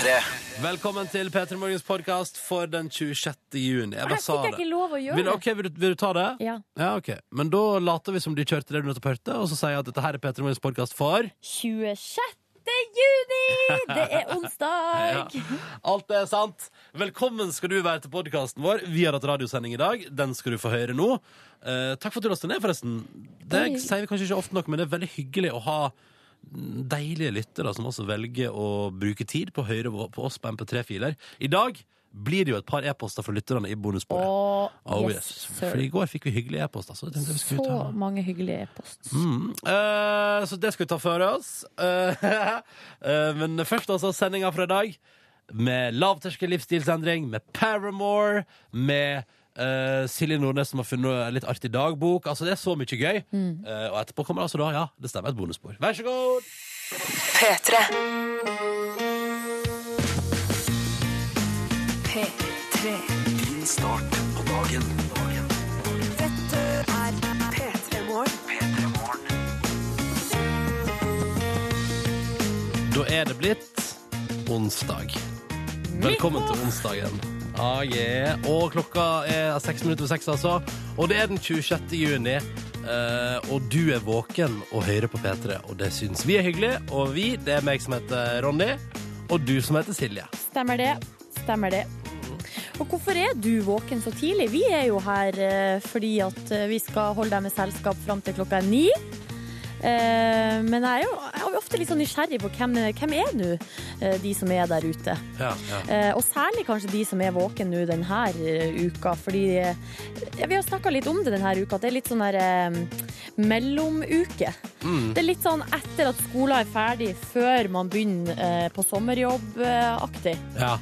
P3. Velkommen til P3 Morgens podkast for den 26. juni. Jeg bare sa det. ikke lov å gjøre Vil, ok, vil, du, vil du ta det? Ja. Ja, ok. Men da later vi som du kjørte det du nettopp hørte, og så sier jeg at dette her er P3 Morgens podkast for 26. juni! Det er onsdag! Alt er sant. Velkommen skal du være til podkasten vår. Vi har hatt radiosending i dag. Den skal du få høre nå. Uh, takk for at du lastet ned, forresten. Det sier vi kanskje ikke ofte nok, men det er veldig hyggelig å ha deilige lyttere som også velger å bruke tid på å høre på oss på MP3-filer. I dag blir det jo et par e-poster fra lytterne i bonussporet. Oh, Oh, yes, yes. For i går fikk vi hyggelige e-poster. Så, Så mange hyggelige e-poster. Mm. Uh, så det skal vi ta for oss. Uh, uh, men først altså sendinga fra i dag. Med lavterskel livsstilsendring, med Paramore, med eh, Silje Nordnes som har funnet en litt artig dagbok. Altså Det er så mye gøy. Eh, og etterpå kommer altså da, ja, det stemmer, et bonusspor. Vær så god! P3. P3. Din start på dagen. Dette er P3 Morgen. P3 Morgen. Da er det blitt onsdag. Velkommen til onsdagen. Ah, yeah. Og klokka er seks minutter over seks, altså. Og det er den 26. juni. eh, og du er våken og hører på P3, og det syns vi er hyggelig. Og vi, det er meg som heter Ronny, og du som heter Silje. Stemmer det. Stemmer det. Og hvorfor er du våken så tidlig? Vi er jo her eh, fordi at eh, vi skal holde deg med selskap fram til klokka er ni. Eh, men jeg er jo jeg er jo ofte litt sånn nysgjerrig på hvem, hvem er nå eh, de som er der ute. Ja, ja. Eh, og særlig kanskje de som er våken nå denne uka, fordi Vi har snakka litt om det denne uka, at det er litt sånn der mellomuke. Mm. Det er litt sånn etter at skolen er ferdig, før man begynner på sommerjobb-aktig. ja.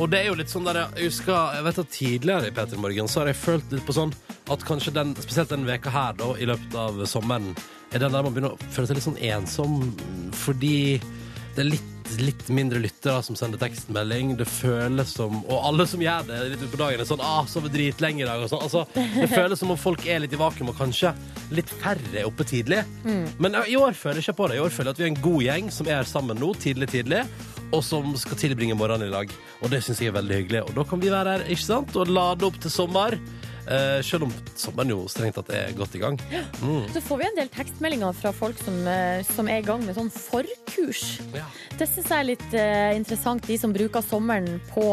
Og det er jo litt sånn der Jeg husker, jeg vet at tidligere i P3 Morgen så har jeg følt litt på sånn at kanskje den, spesielt den veka her da, i løpet av sommeren, er den der man begynner å føle seg litt sånn ensom fordi det er litt, litt mindre lyttere som sender tekstmelding. Det føles som Og alle som gjør det litt utpå dagen, er sånn ah, 'Sover dritlenge i dag', og sånn. Altså, det føles som om folk er litt i vakuum, og kanskje litt færre er oppe tidlig. Men i år føler jeg ikke på det. I år føler jeg at vi er en god gjeng som er sammen nå, tidlig, tidlig. Og som skal tilbringe morgenen i lag. Og det syns jeg er veldig hyggelig. Og da kan vi være her ikke sant? og lade opp til sommer. Eh, selv om sommeren jo strengt tatt er godt i gang. Så får vi en del tekstmeldinger fra folk som, eh, som er i gang med sånn forkurs. Ja. Det syns jeg er litt eh, interessant, de som bruker sommeren på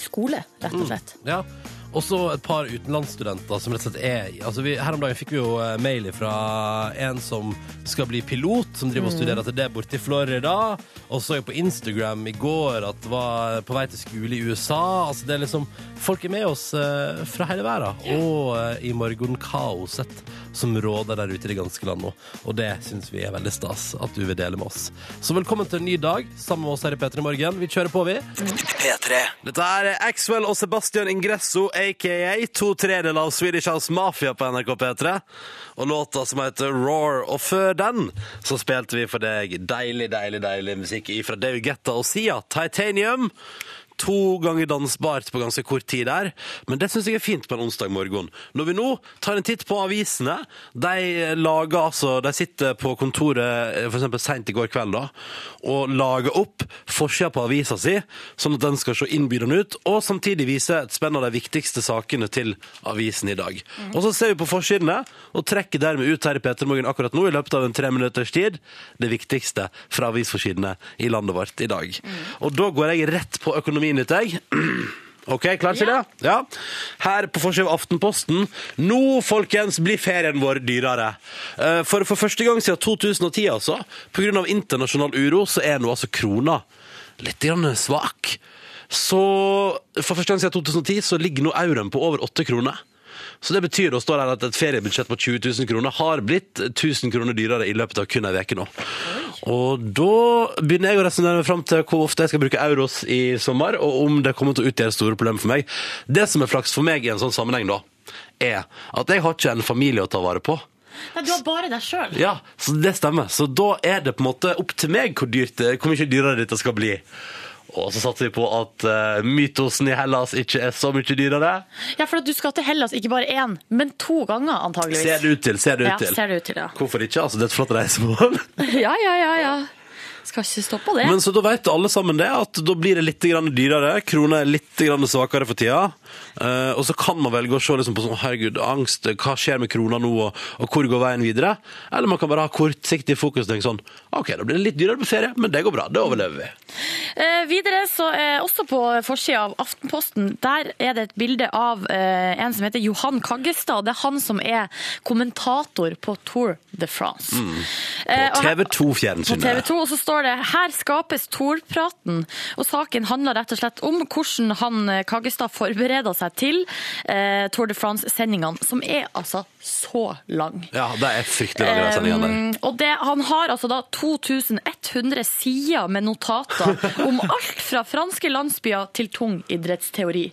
skole, rett og slett. Ja. Og så et par utenlandsstudenter som rett og slett er altså vi, Her om dagen fikk vi jo eh, mail fra en som skal bli pilot, som driver og studerer til det borte i Florida. Og så jeg på Instagram i går at var på vei til skole i USA. Altså det er liksom Folk er med oss eh, fra hele verden. Og eh, i morgenkaoset som råder der ute i det ganske land nå. Og det syns vi er veldig stas at du vil dele med oss. Så velkommen til en ny dag sammen med oss her i P3 Morgen. Vi kjører på, vi. P3. Dette er Axwell og Sebastian Ingresso, aka to tredeler av Swedish House Mafia på NRK P3. Og låta som heter Roar. Og før den så spilte vi for deg deilig, deilig, deilig musikk fra David Guetta og Sia, Titanium. To ganger dansbart på ganske kort tid der, men det syns jeg er fint på en onsdag morgen. Når vi nå tar en titt på avisene, de lager altså De sitter på kontoret f.eks. for eksempel seint i går kveld da, og lager opp forsida på avisa si, sånn at den skal se innbydende ut, og samtidig vise et spenn av de viktigste sakene til avisen i dag. Og så ser vi på forsidene, og trekker dermed ut her i P3 Morgen akkurat nå, i løpet av en tre minutters tid, det viktigste fra avisforsidene i landet vårt i dag. Og da går jeg rett på økonomien litt, jeg. Ok, klar til det? Ja. Her på forsiden av Aftenposten. Nå, folkens, blir ferien vår dyrere. Eh, For for første gang siden 2010, altså, av internasjonal uro, så er nå altså krona litt grann svak. Så for første gang siden 2010 så ligger nå euroen på over 8 kroner. Så det betyr da står her at et feriebudsjett på 20 000 kroner har blitt 1000 kroner dyrere i løpet av kun ei uke nå. Og da begynner jeg å resonnere meg fram til hvor ofte jeg skal bruke euros i sommer, og om det kommer til å utgjøre store problemer for meg. Det som er flaks for meg i en sånn sammenheng, da, er at jeg har ikke en familie å ta vare på. Nei, du har bare deg sjøl. Ja, så det stemmer. Så da er det på en måte opp til meg hvor, dyrt, hvor mye dyrere dette skal bli. Og så satser vi på at uh, mytosen i Hellas ikke er så mye dyrere. Ja, for at du skal til Hellas ikke bare én, men to ganger, antageligvis. Ser det ut til. Ser det ut Ja, til. ser det ut til, ja. Hvorfor ikke? Altså, det er et flott reisemål. Ja, ja, ja, ja. Skal ikke stoppe det. Men så da vet alle sammen det, at da blir det litt dyrere. Krona er litt svakere for tida. Eh, og så kan man velge å se liksom på sånn, herregud, angst, hva skjer med krona nå, og, og hvor går veien videre? Eller man kan bare ha kortsiktig fokus og tenke sånn, ok, da blir det litt dyrere på ferie, men det går bra, det overlever vi. Uh, videre, så uh, også på forsida av Aftenposten, der er det et bilde av eh, en som heter Johan Kaggestad. Det er han som er kommentator på Tour de France. Mm. På TV 2 på fjernsynet. TV 2, og så står det her skapes Torpraten. Og saken handler rett og slett om hvordan han Kaggestad forbereder seg til eh, Tour de France-sendingene, som er altså så lang. Ja, det er fryktelig lang den sendingene der. Um, og det, han har altså da 2100 sider med notater om alt fra franske landsbyer til tung idrettsteori.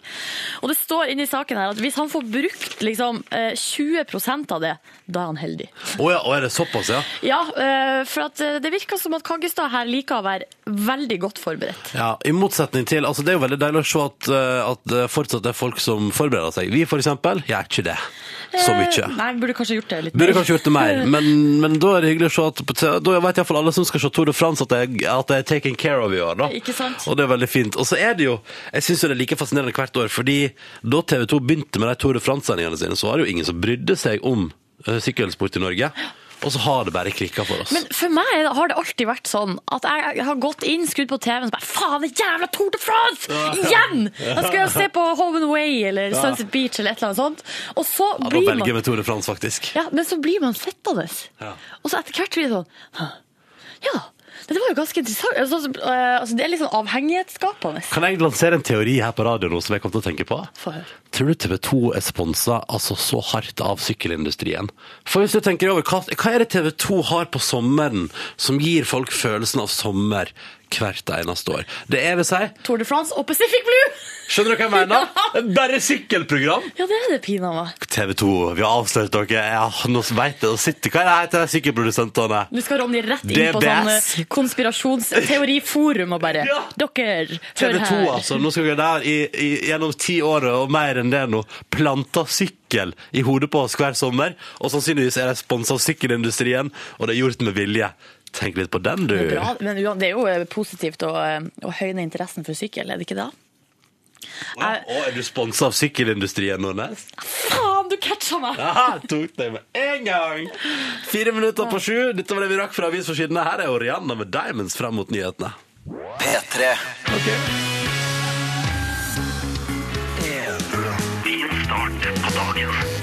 Og det står inni saken her at hvis han får brukt liksom eh, 20% av det, da er han heldig. Å ja, og er det såpass, ja? Ja, eh, for at eh, det virker som at Kaggestad her liker å være veldig godt forberedt. Ja, i motsetning til, altså det er jo veldig deilig å se at, eh, at det fortsatt er folk som forbereder seg. Vi for eksempel, er ikke det så mye. Eh, Nei, burde kanskje gjort det litt mer. Burde kanskje gjort det mer, men, men da er det hyggelig å se at da vet iallfall alle som skal se Tour de France at det, er- at det er taken care of i år. da. Ikke sant? Og det er veldig fint. Og så er det jo, jeg syns det er like fascinerende hvert år, fordi da TV 2 begynte med de Tour de France-sendingene sine, så var det jo ingen som brydde seg om eh, sykkelsport i Norge. Og så har det bare klikka for oss. Men for meg har det alltid vært sånn at jeg har gått inn, skrudd på TV-en og bare Faen, det jævla Tour de France! Igjen! Da skal jeg se på Home and Away eller Sunset Beach eller et eller annet sånt. Og så ja, blir velger man jeg med Tour de France, faktisk. ja, Men så blir man sittende. Ja. Og så etter hvert blir det sånn Ja, det var jo ganske interessant. Altså, eh, altså, det er litt sånn avhengighetsskapende. Kan jeg lansere en teori her på radio nå som jeg kom til å tenke på? Tror du TV 2 er sponsa altså, så hardt av sykkelindustrien? For hvis du tenker over, hva, hva er det TV 2 har på sommeren som gir folk følelsen av sommer hvert eneste år? Det er, vil si Tour de France og Pacific Blue! Skjønner du hva jeg mener? Bare sykkelprogram! Ja, det er det pinadø. TV 2, vi har avslørt dere. Ja, nå veit jeg å sitte. Hva er det til de sykkelprodusentene? Nå skal Ronny rett inn DBS. på sånn eh, konspirasjonsteoriforum og bare Ja. Dere, TV 2, her. altså. Nå skal vi der i, i, gjennom ti år og mer enn det nå planta sykkel i hodet på oss hver sommer. Og sannsynligvis er de sponsa av sykkelindustrien, og det er gjort med vilje. Tenk litt på den, du. Det er, bra, men det er jo eh, positivt å, eh, å høyne interessen for sykkel, er det ikke det? Å, er du sponsa av sykkelindustrien, Nordnes? Faen, du catcha meg! Ja, tok deg med en gang! Fire minutter på sju. Dette var det vi rakk fra avisforsidene. Her er Orianna med Diamonds frem mot nyhetene. P3. Din start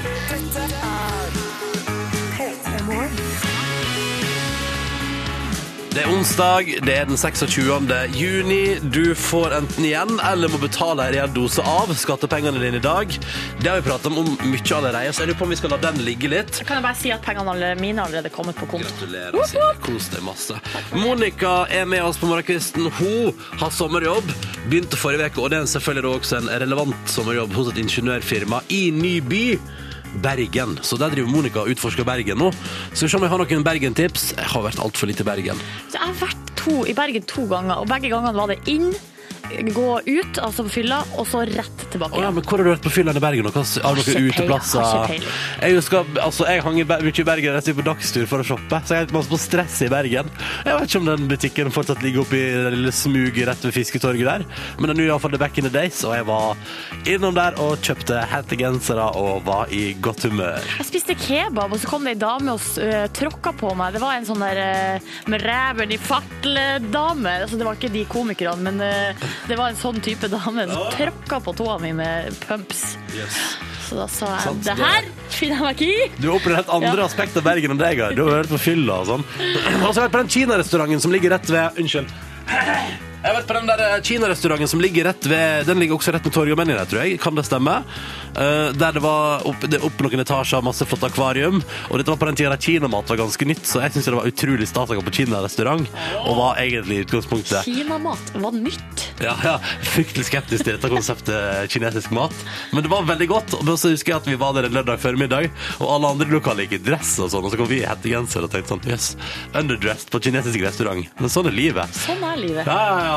Det er onsdag, det er den 26. juni. Du får enten igjen eller må betale en reell dose av skattepengene dine i dag. Det har vi pratet om mye allerede, så jeg lurer på om vi skal la den ligge litt. Kan jeg bare si at pengene alle- mine er allerede kommet på konto? Gratulerer, Silje. Kos deg masse. Monica er med oss på morgenkvisten. Hun har sommerjobb. Begynte forrige uke, og det er selvfølgelig også en relevant sommerjobb hos et ingeniørfirma i ny by. Bergen. Så der driver Monica og utforsker Bergen nå. Skal vi se om jeg har noen Bergen-tips. Jeg har vært altfor lite i Bergen. Så jeg har vært to, i Bergen to ganger, og begge gangene var det inn, gå ut, altså på fylla, og så rett tilbake. Å ja, men Hvor har du vært på fylla i Bergen? og hva- Har Har peiling, uteplasser? har. Jeg husker, altså, jeg hang i mye i Bergen var på dagstur for å shoppe, så jeg litt masse på stress i Bergen. Jeg vet ikke om den butikken fortsatt ligger oppe i det lille smuget rett ved Fisketorget der, men den er iallfall the back in the days, og jeg var innom der og kjøpte hettegensere og var i godt humør. Jeg spiste kebab, og så kom det ei dame og uh, tråkka på meg. Det var en sånn der eh, med ræven i fartle-dame. Altså, det var ikke de komikerne, men eh, det var en sånn type dame som tråkka på tåa mi med pumps. Så da sa jeg Sant, det her finner jeg meg ikke i. Du har opplevd et andre Ja. aspekter av Bergen enn deg har. Du har vært på fylla og sånn. Og så har jeg vært på den kinarestauranten som ligger rett ved Unnskyld. Jeg har vært på den der eh, kinarestauranten som ligger rett ved Den ligger også rett ved med og der, tror jeg. Kan det stemme? Uh, der det var opp, det opp noen etasjer, masse flott akvarium. Og dette var på den tida der kinamat var ganske nytt, så jeg syns det var utrolig stas å gå på kinarestaurant. Og var egentlig i utgangspunktet Kinamat var nytt. ja, ja, fryktelig skeptisk til dette konseptet kinesisk mat. Men det var veldig godt. Og så husker jeg at vi var der en lørdag formiddag, og alle andre lokaler gikk i dress og sånn, og så kom vi i hettegenser og tenkte sånn Jøss, underdressed på kinesisk restaurant. Men sånn er livet. Sånn er livet. Ja, ja, ja.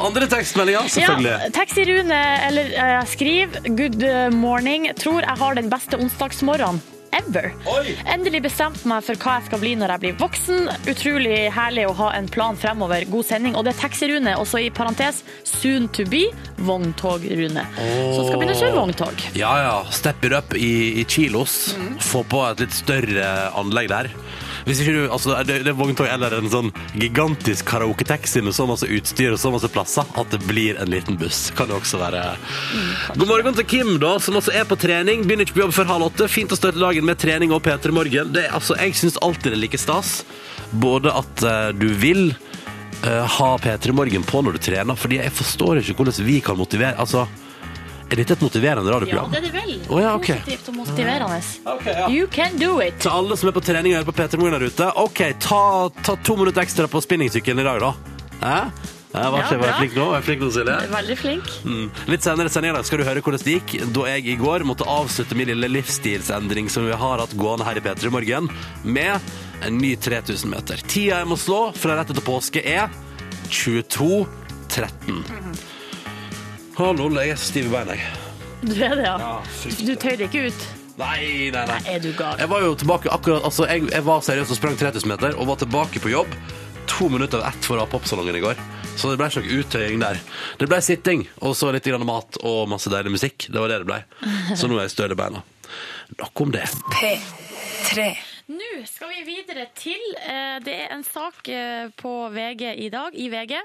Andre tekstmeldinger, selvfølgelig. Ja, Taxi-Rune eller eh, skriv Good morning. Tror jeg har den beste onsdagsmorgenen. ever. Oi! Endelig bestemt meg for hva jeg skal bli når jeg blir voksen. Utrolig herlig å ha en plan fremover. God sending. Og det er Taxi-Rune, også i parentes soon to be vogntog-Rune. Så skal begynne å kjøre vogntog. Ja, ja. Step it up i, i kilos. Mm. Få på et litt større anlegg der. Hvis ikke du, altså, det, det er vogntog eller en sånn gigantisk karaoke-taxi med så masse utstyr og så masse plasser at det blir en liten buss. Kan det også være. Mm, God morgen til Kim, da, som altså er på trening. Begynner ikke på jobb før halv åtte. Fint å støtte dagen med trening og P3 Morgen. Det, altså, jeg syns alltid det er like stas. Både at uh, du vil uh, ha P3 Morgen på når du trener, fordi jeg forstår ikke hvordan vi kan motivere Altså, er dette et motiverende radioprogram? Ja, det er det vel. Oh, ja, okay. Positivt og motiverende. Okay, ja. You can do it. Til alle som er på trening og hører på P3 Morgen der ute, OK, ta, ta to minutter ekstra på spinningsykkelen i dag, da. Hæ? Jeg var, Ja, var jeg flink nå? Var jeg flink nå, Silje? Veldig flink. Mm. Litt senere i sendingen skal du høre hvordan det gikk da jeg i går måtte avslutte min lille livsstilsendring som vi har hatt gående her i P3 Morgen, med en ny 3000 meter. Tida jeg må slå fra rett etter påske er 22.13. Å, lol, jeg er stiv i beina, jeg. Du er det, ja. Ja, Du tøyer ikke ut. Nei, nei, nei. Er du gal? Jeg var jo tilbake akkurat Altså, jeg, jeg var seriøst og sprang 3000 meter og var tilbake på jobb to minutter over ett for å ha popsalongen i går. Så det ble ikke noe uttøying der. Det ble sitting og så litt grann mat og masse deilig musikk. Det var det det ble. Så nå er jeg støl i beina. Nok om det. P3. Nå skal vi videre til eh, Det er en sak eh, på VG i dag, i VG.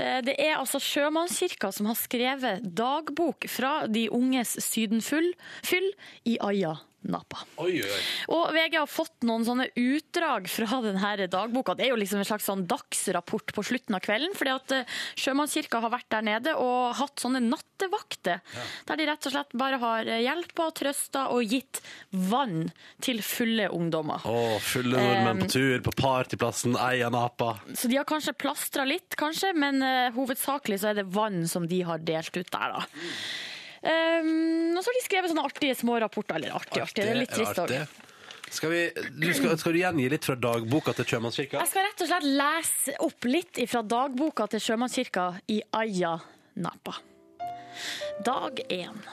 Eh, det er altså Sjømannskirka som har skrevet dagbok fra de unges sydenfyll i Aya. Napa. Oi, oi. Og VG har fått noen sånne utdrag fra denne dagboka. Det er jo liksom en slags sånn dagsrapport på slutten av kvelden. fordi at Sjømannskirka har vært der nede og hatt sånne nattevakter. Der de rett og slett bare har hjelpa, trøsta og gitt vann til fulle ungdommer. Å, fulle nordmenn på tur på partyplassen Eia Napa. Så de har kanskje plastra litt, kanskje, men uh, hovedsakelig så er det vann som de har delt ut der, da. Um, og så har de skrevet sånne artige små rapporter. Eller artig, artig, det er litt trist òg. Skal, vi, du skal, skal du gjengi litt fra dagboka til Sjømannskirka? Jeg skal rett og slett lese opp litt fra dagboka til Sjømannskirka i Aya Napa. Dag 1.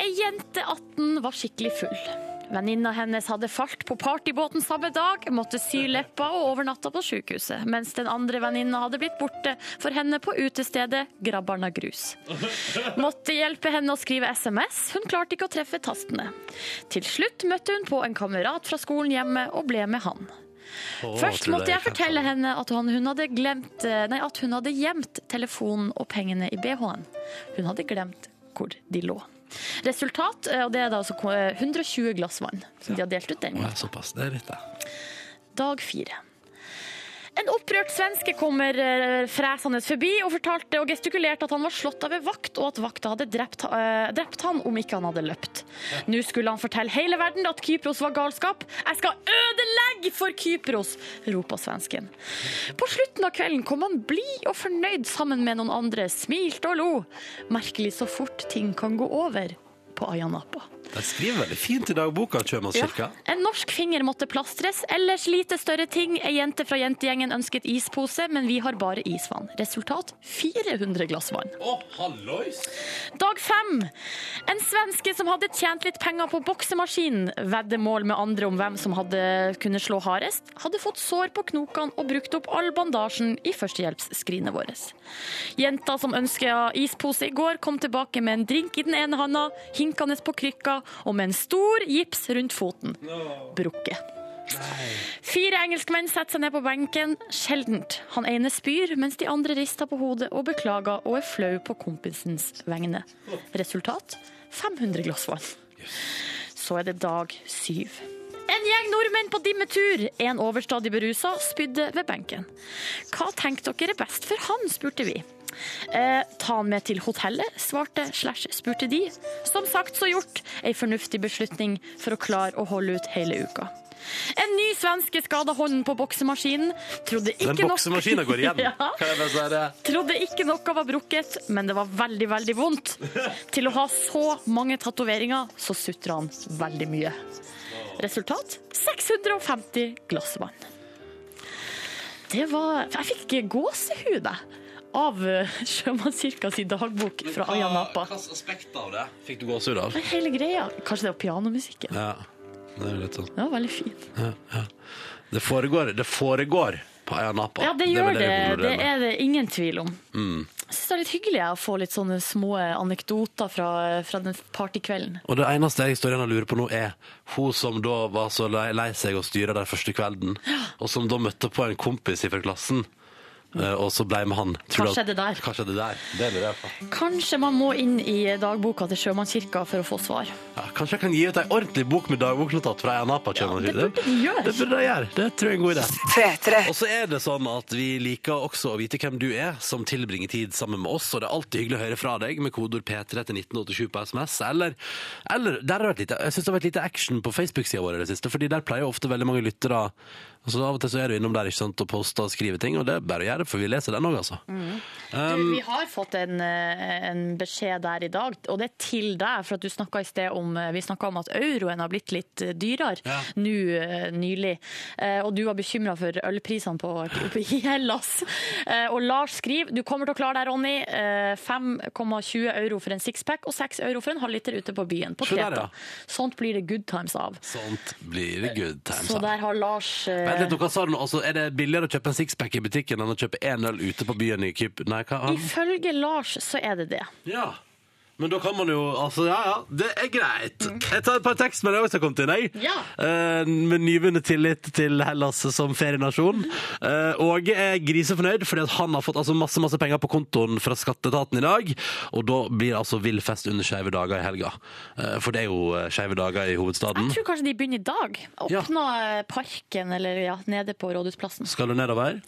Ei jente 18 var skikkelig full. Venninna hennes hadde falt på partybåten samme dag, måtte sy leppa og overnatta på sykehuset, mens den andre venninna hadde blitt borte for henne på utestedet Grabbarna Grus. Måtte hjelpe henne å skrive SMS, hun klarte ikke å treffe tastene. Til slutt møtte hun på en kamerat fra skolen hjemme og ble med han. Først måtte jeg fortelle henne at hun, hadde glemt, nei, at hun hadde gjemt telefonen og pengene i BH-en. Hun hadde glemt hvor de lå. Resultat, eh, og det er da altså eh, 120 glass vann som de har delt ut den. Såpass. Det er litt, det. Dag fire. En opprørt svenske kommer eh, fresende forbi og fortalte og gestikulerte at han var slått av en vakt, og at vakta hadde drept, eh, drept han om ikke han hadde løpt. Nå skulle han fortelle hele verden at Kypros var galskap. Jeg skal ødelegge for Kypros, ropa svensken. På slutten av kvelden kom han blid og fornøyd sammen med noen andre, smilte og lo. Merkelig så fort ting kan gå over på Ayanapa. De skriver veldig fint i dagboka, Sjømannskirka. En norsk finger måtte plastres, ellers lite større ting. Ei jente fra jentegjengen ønsket ispose, men vi har bare isvann. Resultat 400 glass vann. Hallois! Dag fem. En svenske som hadde tjent litt penger på boksemaskinen, veddemål med andre om hvem som hadde kunnet slå hardest, hadde fått sår på knokene og brukt opp all bandasjen i førstehjelpsskrinet vårt. Jenta som ønska ispose i går, kom tilbake med en drink i den ene handa, hinkende på krykka og med en stor gips rundt foten. Brukket. Fire engelskmenn setter seg ned på benken. Sjeldent. Han ene spyr, mens de andre rister på hodet og beklager og er flau på kompisens vegne. Resultat 500 glass vann. Så er det dag syv. En gjeng nordmenn på dimmetur. En overstadig berusa spydde ved benken. Hva tenkte dere er best for han, spurte vi. Eh, ta han med til hotellet, svarte slash spurte de. Som sagt så gjort. Ei fornuftig beslutning for å klare å holde ut hele uka. En ny svenske skada hånden på boksemaskinen. Trodde ikke Den nok- boksemaskinen går igjen. ja. Trodde ikke noe var brukket, men det var veldig, veldig vondt. Til å ha så mange tatoveringer, så sutra han veldig mye. Resultat 650 glass vann. Det var Jeg fikk gåsehud, jeg, av Sjømannskirkas Sjømannskirka sin dagbok fra Aya Napa. Hvilke aspekter av det fikk du gåsehud av? Hele greia. Kanskje det var pianomusikken. Ja. Det er litt sånn. Ja, veldig fin. Ja, ja. Det foregår, det foregår på Ayia Napa. Ja, det er gjør det. det. vi Det er det ingen tvil om. Mm. Jeg syns det er litt hyggelig å få litt sånne små anekdoter fra, fra den partykvelden. Og det eneste jeg står igjen og lurer på nå, er hun som da var så lei, lei seg å styre den første kvelden, og som da møtte på en kompis fra klassen, eh, og så ble med han. Tror Hva du at- skjedde der? Hva skjedde der? Det lurer jeg på. Kanskje man må inn i dagboka til Sjømannskirka for å få svar. Ja, kanskje jeg kan gi ut ei ordentlig bok med dagboknotat fra Ayia Napa? Ja, det burde de gjøre. Det burde gjøre. Det tror jeg er en god idé. Og så er det sånn at vi liker også å vite hvem du er som tilbringer tid sammen med oss, og det er alltid hyggelig å høre fra deg med kodord P3 til 1987 på SMS, eller, eller der har det vært lite, jeg synes det har vært lite action på Facebook-sida vår i det siste, fordi der pleier jo ofte veldig mange lyttere Altså Av og til så er du innom der ikke sant, og poster og skriver ting, og det er bare å gjøre, for vi leser den òg, altså. Du, vi har fått en, eh, en beskjed der i dag, og det er til deg. For at du snakka i sted om eh, Vi snakka om at euroen har blitt litt eh, dyrere Ja. nå nylig. Og du var bekymra for ølprisene på, i Hellas. Og Lars skriver du kommer til å klare deg, Ronny. Eh, 5,20 euro for en sixpack og 6 euro for en halvliter ute på byen. På Kreta. Sånt blir det good times av. Sånt blir det good times. Så av. der har Lars Vent litt, hva sa du nå? Altså, er det billigere å kjøpe en sixpack i butikken enn å kjøpe én øl ute på byen i Kyp... Nei, hva? Ifølge Lars så er det det. Ja. Men da kan man jo Altså, ja ja, det er greit. Jeg tar et par tekstmeldinger også som kommet inn, jeg. Ja. Eh, med nyvunnet tillit til Hellas som ferienasjon. Eh, Åge er grisefornøyd fordi at han har fått altså, masse masse penger på kontoen fra skatteetaten i dag. Og da blir det altså vill fest under Skeive dager i helga. Eh, for det er jo eh, Skeive dager i hovedstaden. Jeg tror kanskje de begynner i dag. Åpna ja. parken eller ja, nede på Rådhusplassen. Skal du nedover?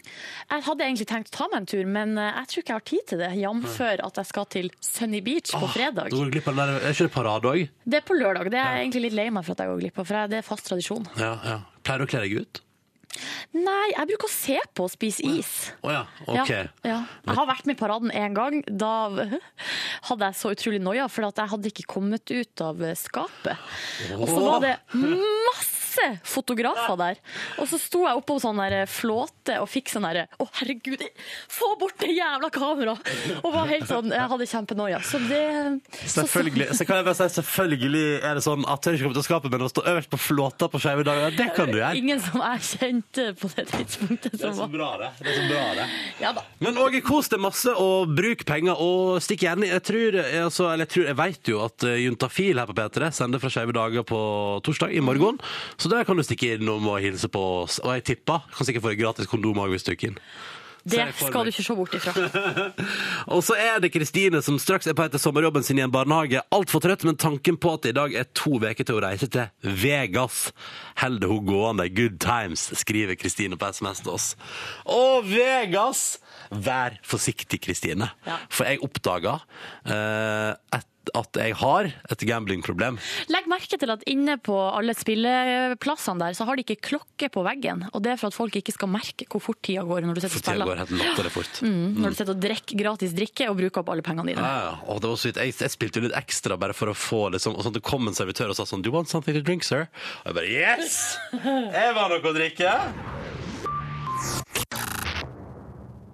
Jeg hadde egentlig tenkt å ta meg en tur, men eh, jeg tror ikke jeg har tid til det. Jf. at jeg skal til Sunny Beach på fredag. Da går glipp av den der, Er ikke det parade òg? Det er på lørdag. Det er jeg egentlig litt lei meg for at jeg går glipp av, for det er fast tradisjon. Ja, ja. Pleier du å kle deg ut? Nei, jeg bruker å se på og spise is. Å ja, OK. Ja, ja. Jeg har vært med i paraden én gang. Da hadde jeg så utrolig noia, for jeg hadde ikke kommet ut av skapet. Og så var det masse fotografer der. Og så sto jeg oppå sånn der flåte og fikk sånn derre Å, herregud, få bort det jævla kameraet! Og var helt sånn Jeg hadde kjempenoia. Så det så- Selvfølgelig så kan jeg bare si, selvfølgelig er det sånn at tør ikke komme til skapet, men å stå øverst på flåta på skeive dager, det kan du gjøre. Ingen som jeg kjente på det tidspunktet Det er så bra, det. det, så bra, det. Ja. Men Åge, kos deg masse og bruk penger, og stikk gjerne Jeg tror, altså, eller jeg, tror, jeg vet jo at eh, Juntafil her på P3 sender fra Skeive dager på torsdag i morgen, så der kan du stikke innom og hilse på oss. Og jeg tipper kan sikkert få deg gratis kondom òg hvis du stikker inn. Det skal du ikke se bort ifra. Og så er det Kristine som straks er på etter sommerjobben sin i en barnehage. Altfor trøtt, men tanken på at det i dag er to uker til å reise til Vegas, holder hun gående. Good times, skriver Kristine på SMS til oss. Å, Vegas! Vær forsiktig, Kristine. Ja. For jeg oppdaga uh, et, at jeg har et gamblingproblem. Legg merke til at inne på alle spilleplassene der, så har de ikke klokke på veggen. Og det er for at folk ikke skal merke hvor fort tida går når du sitter og spiller. går helt latterlig fort. Mm, når du sitter og drikker gratis drikke og bruker opp alle pengene dine. Ja, ja. Og det var så vidt. Jeg, jeg spilte litt ekstra bare for å få liksom, og sånn, Det kom en servitør og sa sånn Do you want something to drink, sir? Og jeg bare Yes! Jeg var noe å drikke!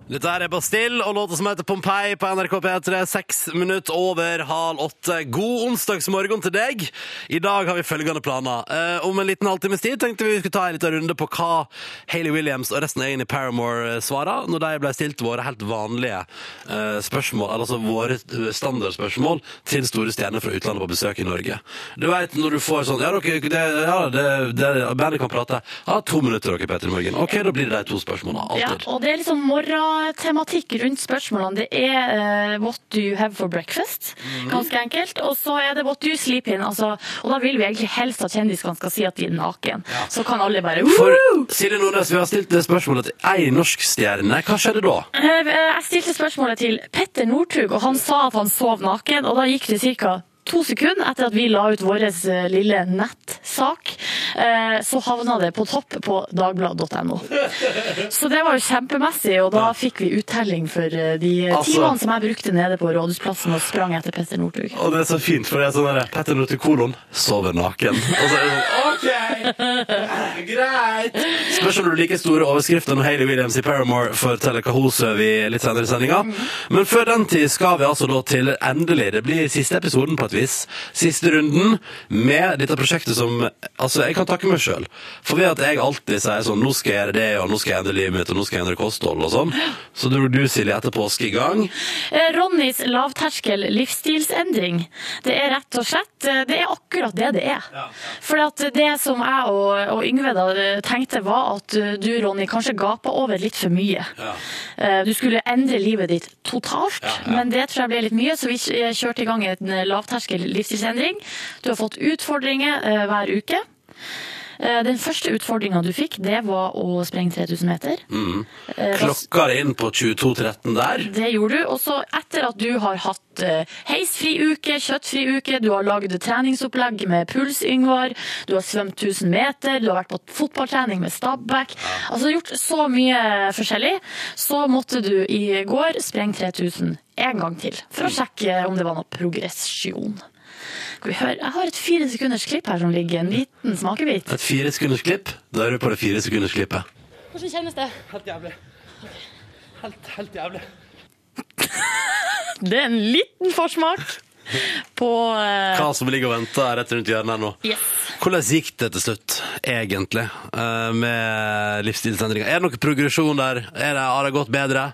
Dette her er Bastille og låta som heter Pompeii på NRK P3. Seks minutter over halv åtte. God onsdagsmorgen til deg. I dag har vi følgende planer. Eh, om en liten halvtimes tid tenkte vi vi skulle ta en liten runde på hva Hayley Williams og resten av gjengen i Paramore eh, svarer når de ble stilt våre helt vanlige eh, spørsmål, altså våre standardspørsmål til store stjerner fra utlandet på besøk i Norge. Du vet når du får sånn Ja, dere, det, ja, det, det, bandet kan prate. Ja, to minutter, dere, Peter Morgen. OK, da blir det de to spørsmålene. Ja, og det er liksom morgentematikk rundt spørsmålene. Det er uh, what do you have for breakfast? Mhm. Ganske enkelt. Og så er det what do you sleep in? Altså, og da vil vi egentlig helst at kjendisene skal si at de er naken. Så kan alle bare For Silje Nordnes, vi har stilt det spørsmålet til ei norsk stjerne. Hva skjedde da? Uh, Jeg stilte spørsmålet til Petter Northug, og han sa at han sov naken. Og da gikk det ca. To sekunder etter at vi la ut vår eh, lille nettsak, eh, så havna det på topp på dagbladet.no. Så det var jo kjempemessig, og da fikk vi uttelling for eh, de Altså- timene som jeg brukte nede på Rådhusplassen og sprang etter Petter Northug. Og det er så fint, for det er sånn derre Petter Northug kolon sover naken. Og så er det sånn, Greit. Spørs om du liker store overskrifter når Hayley Williams i Paramore forteller hva hun sover i litt senere i sendinga. Men før den tid skal vi altså da til endelig Det blir siste episoden på et vis. Siste runden med dette prosjektet som Altså, jeg kan takke meg sjøl. For ved at jeg alltid sier sånn Nå skal jeg gjøre det, og nå skal jeg endre livet mitt, og nå skal jeg endre kosthold og sånn. Så dro du, Silje, etter påske i gang. Eh, Ronnys lavterskel livsstilsendring. Det er rett og slett eh, Det er akkurat det det er. For det som jeg og, og Yngve da eh, tenkte, var at du, Ronny, kanskje gapa over litt for mye. Ja. Du skulle endre livet ditt totalt, Ja, ja. men det tror jeg ble litt mye, så vi kjørte i gang en eh, lavterskel livsstilsendring. Du har fått utfordringer eh, hver uke. Eh, Den første utfordringa du fikk, det var å sprenge 3000 meter. Mm. Klokka det inn på 22.13 der. det gjorde du. Og så etter at du har hatt eh, heisfri uke, kjøttfri uke, du har laget treningsopplegg med puls, Yngvar, du har svømt 1000 meter, du har vært på fotballtrening med Stabæk, altså gjort så mye forskjellig, så måtte du i går sprenge 3000 en gang til, for å sjekke om det var noe progresjon. Skal vi høre? Jeg har et fire sekunders klipp her som ligger, en liten smakebit. Et fire sekunders klipp. Da er du på det fire sekunders klippet. Hvordan kjennes det? Helt jævlig. Helt, helt jævlig. Det er en liten forsmak på uh... Hva som ligger og venter rett rundt hjørnet her nå. Yes. Hvordan gikk det til slutt, egentlig, uh, med livsstilsendringer? Er det noe progresjon der? Er det, har det gått bedre?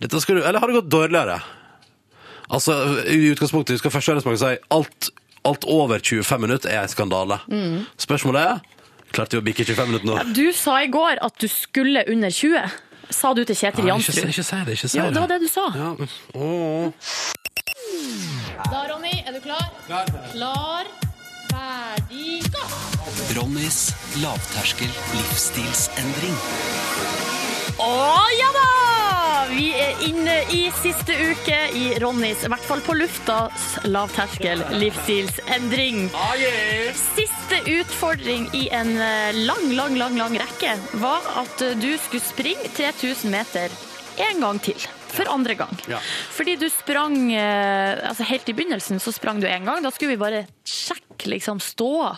Dette skal du, eller har det gått dårligere? Altså, I utgangspunktet, skal først og fremst si alt, alt over 25 minutter er en skandale. Spørsmålet er Klarte vi å bikke 25 minutter nå? Du sa i går at du skulle under 20. Sa du til Kjetil Jansrud? ikke, ikke si det. ikke si Jo, det var det du sa. Ja, men- åh. Da, Ronny, er du klar? Klar. ferdig, gå! Ronnys lavterskel livsstilsendring. Å ja da! Vi er inne i siste uke i Ronnys, i hvert fall på luftas, lavterskel livsstilsendring. Siste utfordring i en eh, lang, lang, lang, lang rekke var at eh, du skulle springe 3000 meter en gang til. For andre gang. Ja. Fordi du sprang eh, altså Helt i begynnelsen så sprang du en gang. Da skulle vi bare sjekke liksom ståa.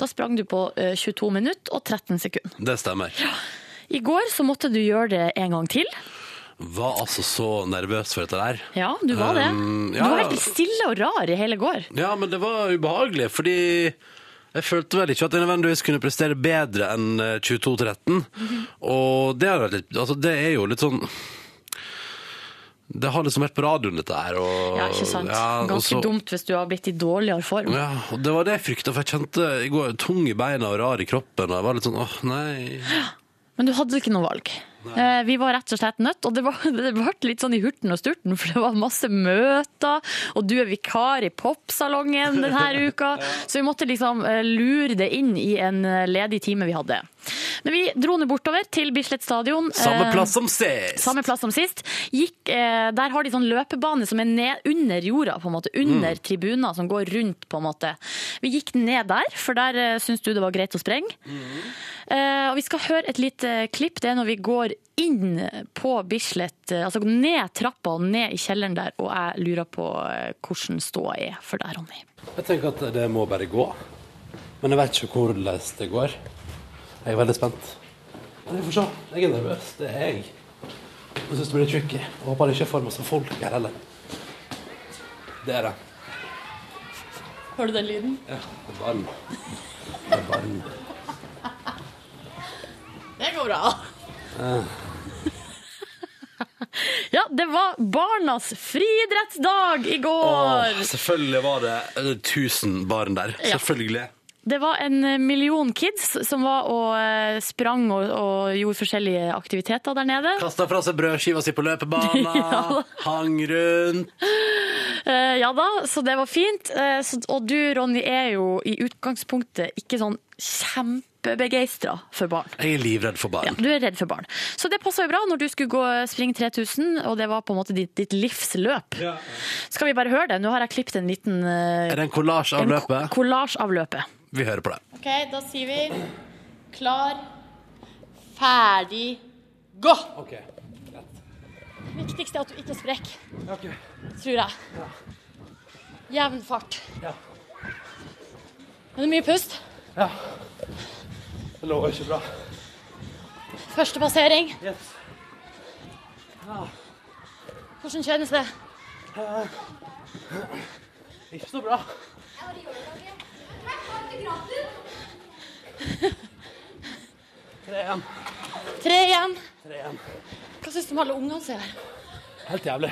Da sprang du på eh, 22 minutter og 13 sekunder. Det stemmer. I går så måtte du gjøre det en gang til. Var altså så nervøs for dette der. Ja, du var det. Um, Du var veldig stille og rar i hele går. Ja, men det var ubehagelig, fordi jeg følte vel ikke at jeg nødvendigvis kunne prestere bedre enn eh, 22-13. Og det er, litt, altså det er jo litt sånn Det har liksom vært på radioen, dette her. Og, Ja, ikke sant? ja, Ganske så- dumt hvis du har blitt i dårligere form. Ja, og det var det jeg frykta, for jeg kjente i går tung i beina og rar i kroppen. Og jeg var litt sånn åh, nei. Ja, Men du hadde ikke noe valg. Eh, Vi var rett og slett nødt, og det, var, det ble litt sånn i hurten og sturten, for det var masse møter, og du er vikar i popsalongen denne uka, så vi måtte liksom eh, lure det inn i en eh, ledig time vi hadde. Men vi dro nå bortover til Bislett stadion. Samme plass som sist! Samme plass som sist. Gikk, der har de sånn løpebane som er ned, under jorda, på en måte. Under tribuner som går rundt, på en måte. Vi gikk ned der, for der syns du det var greit å sprenge. Eh, og vi skal høre et lite klipp. Det er når vi går inn på Bislett, eh, altså ned trappa og ned i kjelleren der, og jeg lurer på eh, hvordan ståa er for deg, Ronny. Jeg tenker at det må bare gå. Men jeg vet ikke hvordan det går. Jeg er veldig spent. Men vi får se. Jeg er nervøs. Det er jeg. Jeg syns det blir tricky. Jeg håper det ikke er for masse folk her heller. Det er det. Hører du den lyden? Ja, det er varm. Det er varm. Det går bra. Ja, det var barnas friidrettsdag i går! Åh, selvfølgelig var det tusen 1000 barn der. Ja. Selvfølgelig. Det var en million kids som var og eh, sprang og, og gjorde forskjellige aktiviteter der nede. Kasta fra seg brødskiva si på løpebanen. Ja. Hang rundt. Uh, ja da, så det var fint. Uh, så, og du, Ronny, er jo i utgangspunktet ikke sånn kjempebegeistra for barn. Jeg er livredd for barn. Ja, du er redd for barn. Så det passa jo bra når du skulle gå springe 3000, og det var på en måte ditt, ditt livsløp. Ja. Skal vi bare høre det? Nå har jeg klippet en liten eh, Er det en kollasj av løpet? En kollasj av løpet. Vi hører på det. Ok, da sier vi klar, ferdig, gå! Ok. Viktigste er at du ikke sprekker, tror jeg. Ja. Jevn fart. Ja. Er det mye pust? Det lover ikke bra. Første passering. Yes. Hvordan kjennes det? Ikke så bra. Tre igjen. Tre igjen. Tre igjen. Hva syns du om alle ungene som er her? Helt jævlig.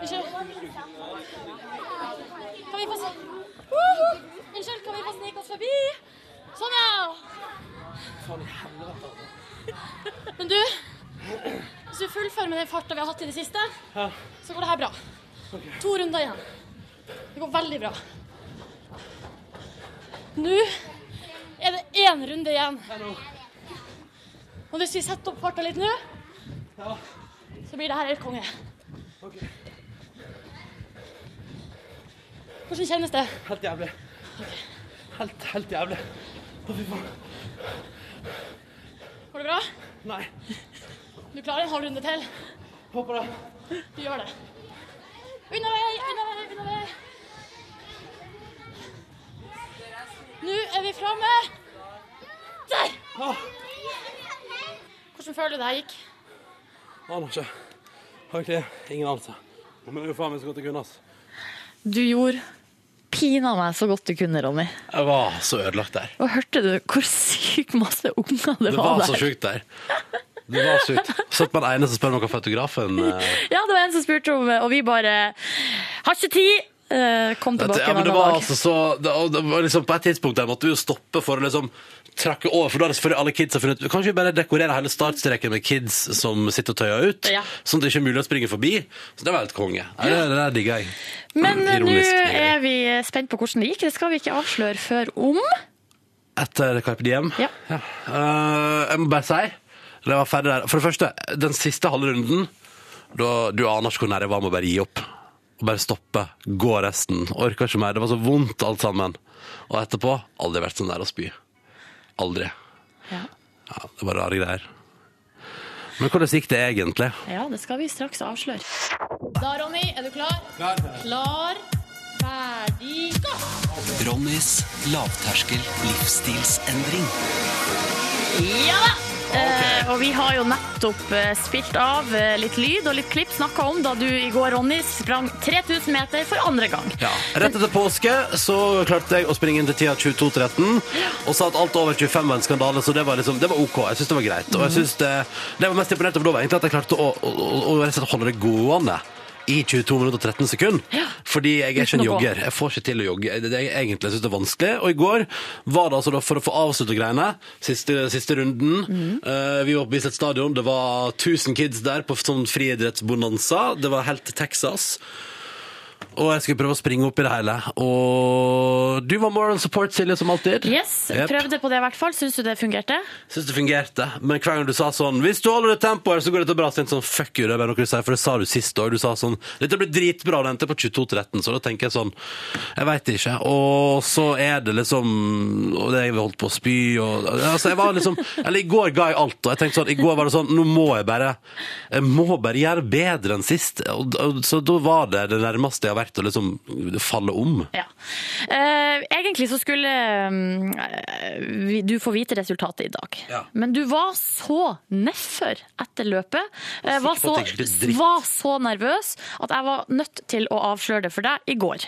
Unnskyld. Kan vi få! Unnskyld, kan vi få snike oss forbi? Sånn, ja. Men du, hvis du fullfører med den farta vi har hatt i det siste, så går det her bra. To runder igjen. Det går veldig bra. Nå er det én runde igjen. Og hvis vi setter opp farta litt nå, så blir det her helt konge. Hvordan kjennes det? Helt jævlig. Helt, helt jævlig. Å, fy faen. Går det bra? Nei. Du klarer en halv runde til. Håper det. Du gjør det. Unna vei, unna vei, unna vei. Nå er vi framme. Der! Hvordan føler du det her gikk? aner ikke. Har egentlig ingen anelse. Men det er jo faen meg så godt det kunne. Du gjorde pina meg så godt du kunne, Ronny. Jeg var så ødelagt der. Og hørte du hvor sykt masse unger det, Det var, var der? så sjukt der. Det var sykt. Satt på den ene som spør om hva fotografen eh, Ja, det var en som spurte om Og vi bare Har ikke tid! Eh, Kom tilbake ja, en det annen var dag. altså så det, det var liksom På et tidspunkt der måtte vi jo stoppe for å liksom trakke over, for da hadde selvfølgelig alle kids funnet Kanskje vi bare dekorerer hele startstreken med kids som sitter og tøyer ut, Ja. sånn at det ikke er mulig å springe forbi. Så det var helt konge. Ja, det, det der digger jeg. Men eh, nå er vi spent på hvordan det gikk. Det skal vi ikke avsløre før om. Etter Carpe Diem? Ja. Uh, jeg må bare si det var ferdig der. For det første, den siste halve runden, da du aner ikke hvor nær jeg var med å bare gi opp. Og bare stoppe. Gå resten. Orka ikke mer. Det var så vondt alt sammen. Og etterpå aldri vært sånn der å spy. Aldri. Ja. Ja, det var rare greier. Men hvordan gikk det egentlig? Ja, det skal vi straks avsløre. Da, Ronny, er du klar? Klar, klar ferdig, gå! Ronnys lavterskel livsstilsendring. Ja da! Eh, og vi har jo nettopp eh, spilt av eh, litt lyd og litt klipp snakka om da du i går, Ronny, sprang 3000 meter for andre gang. Ja. Rett etter påske så klarte jeg å springe inn til tida 22.13 og sa at alt over 25 var en skandale, så det var, liksom, det var OK. Jeg syns det var greit. Og jeg synes det, det var mest imponert over da, var egentlig at jeg klarte å, å, å, å holde det gående. I 22 minutter og 13 sekunder. Fordi jeg er ikke en jogger. Jeg får ikke til å jogge. Det, er egentlig synes det er vanskelig. Og i går var det altså da for å få avsluttet greiene, siste, siste runden. eh, vi var på Bislett stadion. Det var 1000 kids der på sånn friidrettsbonanza. Det var helt til Texas. Og jeg skulle prøve å springe opp i det hele. Og du var moral support, Silje, som alltid. Yes, yep. prøvde på det i hvert fall. Syns du det fungerte? Syns det fungerte. Men hver gang du sa sånn 'Hvis du holder det tempoet, så går dette bra', så sånn Fuck you, det er bare noe du sier, for det sa du sist år. Du sa sånn 'Dette blir dritbra', det endte på 22-13, så da tenker jeg sånn Jeg veit ikke. Og så er det liksom Og det jeg holdt på å spy og Altså, jeg var liksom Eller i går ga jeg alt, og jeg tenkte sånn I går var det sånn Nå må jeg bare Jeg må bare gjøre bedre enn sist. Og, og, så da var det det nærmeste jeg har vært å liksom falle om. Ja. Eh, egentlig så skulle eh, du få vite resultatet i dag. Ja. Men du var så nedfor etter løpet. Eh, var, så, var så nervøs at jeg var nødt til å avsløre det for deg i går.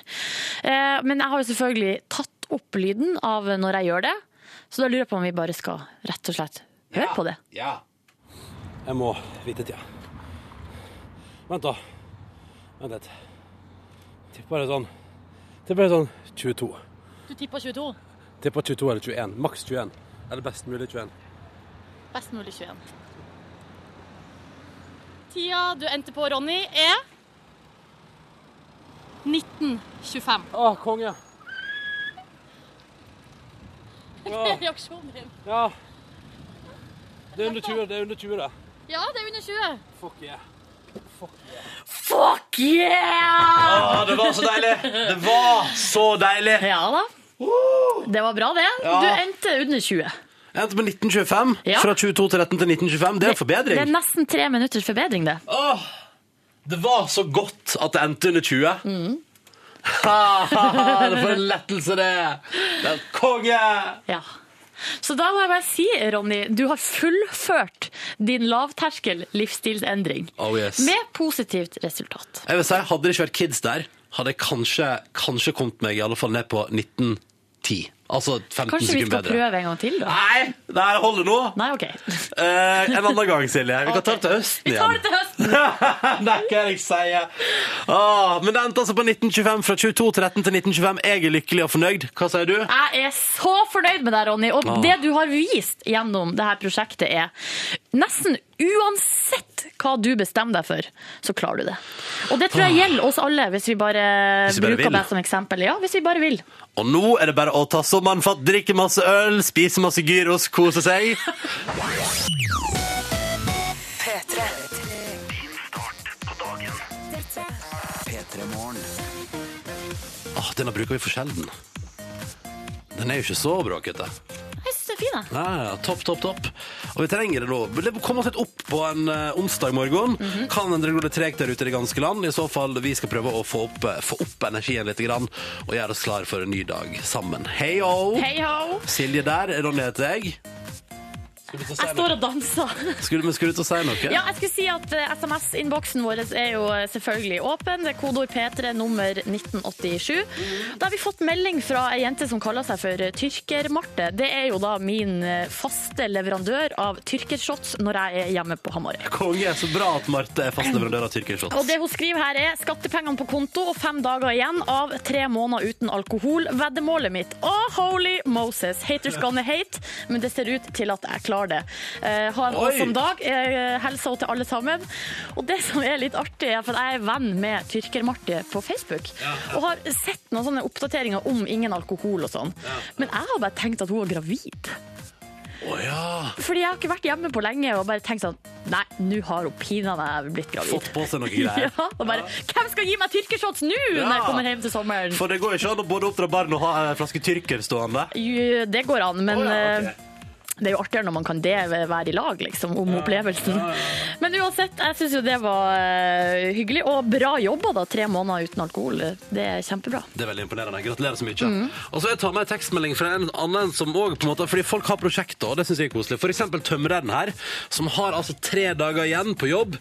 Eh, men jeg har jo selvfølgelig tatt opp lyden av når jeg gjør det, så da lurer jeg på om vi bare skal rett og slett høre på det. Ja. Jeg må vite tida. Vent, da. Vent litt. Tipper det sånn Tipper det sånn 22. Du tipper 22. Tipper 22 eller 21. Maks 21. Eller best mulig 21. Best mulig 21. Tida du endte på, Ronny, er 1925. Å, konge! Ja. Reaksjonen din. ja. Det er under 20, det er under 20 det. Ja, det er under 20. Fuck yeah. Fuck yeah! Å, det var så deilig! Det var så deilig! Ja da. Det var bra, det. Ja. Du endte under 20. Jeg endte på 1925. Ja. Fra 22 til 13 til 1925. Det er en forbedring. Det er nesten tre minutters forbedring, det. Åh, det var så godt at det endte under 20. For en lettelse det! Det er konge! Ja. Så da må jeg bare si, Ronny, du har fullført din lavterskel livsstilsendring. Oh yes. Med positivt resultat. Jeg vil si, Hadde det ikke vært kids der, hadde jeg kanskje, kanskje kommet meg i alle fall ned på 1910. Altså 15 Kanskje vi skal bedre. prøve en gang til, da? Nei, det her holder nå. Nei, OK. Eh, en annen gang, Silje. Vi kan ta det til høsten Vi igjen. tar det til høsten! det er hva jeg sier. Åh, men det endte altså på 1925, fra 22 til 1925. Jeg er lykkelig og fornøyd. Hva sier du? Jeg er så fornøyd med deg, Ronny. Og Ah. det du har vist gjennom dette prosjektet, er nesten uansett hva du bestemmer deg for, så klarer du det. Og det tror jeg gjelder oss alle, hvis vi bare, Ah. Hvis vi bare bruker vil. deg som eksempel. Ja, hvis vi bare vil. Og nå er det bare å ta sommeren fatt, drikke masse øl, spise masse gyros, kose seg. P3. Åh, denne bruker vi for sjelden. Den er jo ikke så bråkete. Jeg syns det fin, jeg. Ja, ja, topp, topp, topp. Og vi trenger det nå. Det kommer oss litt opp på en eh, onsdag morgen. Mhm. Kan det går litt tregt der ute i det ganske land. I så fall vi skal prøve å få opp, eh, få opp energien litt grann, og gjøre oss klar for en ny dag sammen. Hei ho! Hei ho! Silje der, Ronny heter jeg. Skulle du til å si Jeg står og danser. Skulle, men skulle du til å si noe? Ja, jeg skulle si at eh, SMS-innboksen vår er jo eh, selvfølgelig åpen. Det er kodeord P3 nummer 1987. Da har vi fått melding fra ei jente som kaller seg for Tyrker-Marte. Det er jo da min eh, faste leverandør av tyrkershots når jeg er hjemme på Hamarøy. Konge, så bra at Marte er fast leverandør av tyrkershots. Og det hun skriver her er skattepengene på konto og fem dager igjen av tre måneder uten alkohol. Veddemålet mitt. Oh, holy Moses. Haters gonna hate, men det ser ut til at jeg klarer det. Eh, ha en awesome dag. Helsa til alle sammen. Og det som er litt artig, er at jeg er venn med Tyrker-Marti på Facebook. Og har sett noen sånne oppdateringer om ingen alkohol og sånn. Men jeg har bare tenkt at hun er gravid. Å ja. Fordi jeg har ikke vært hjemme på lenge og bare tenkt sånn Nei, nå har hun pinadø blitt gravid. Fått på seg noe greier. Ja, og bare, Hvem skal gi meg tyrkershots nå når jeg kommer hjem til sommeren? For det går jo ikke an å både oppdra barn og ha en flaske tyrker stående. Jo, Det går an, men oh, ja, ok. eh, det er jo artigere når man kan det være i lag, liksom, om opplevelsen. Men uansett, jeg syns jo det var eh, hyggelig, og bra jobba, da. Tre måneder uten alkohol. Det er kjempebra. Det er veldig imponerende. Gratulerer så mye. Mm. Og så jeg tar med en tekstmelding fra en annen som måte, fordi folk har prosjekter, og det syns jeg er koselig. Eksempel tømreren her, som har altså tre dager igjen på jobb.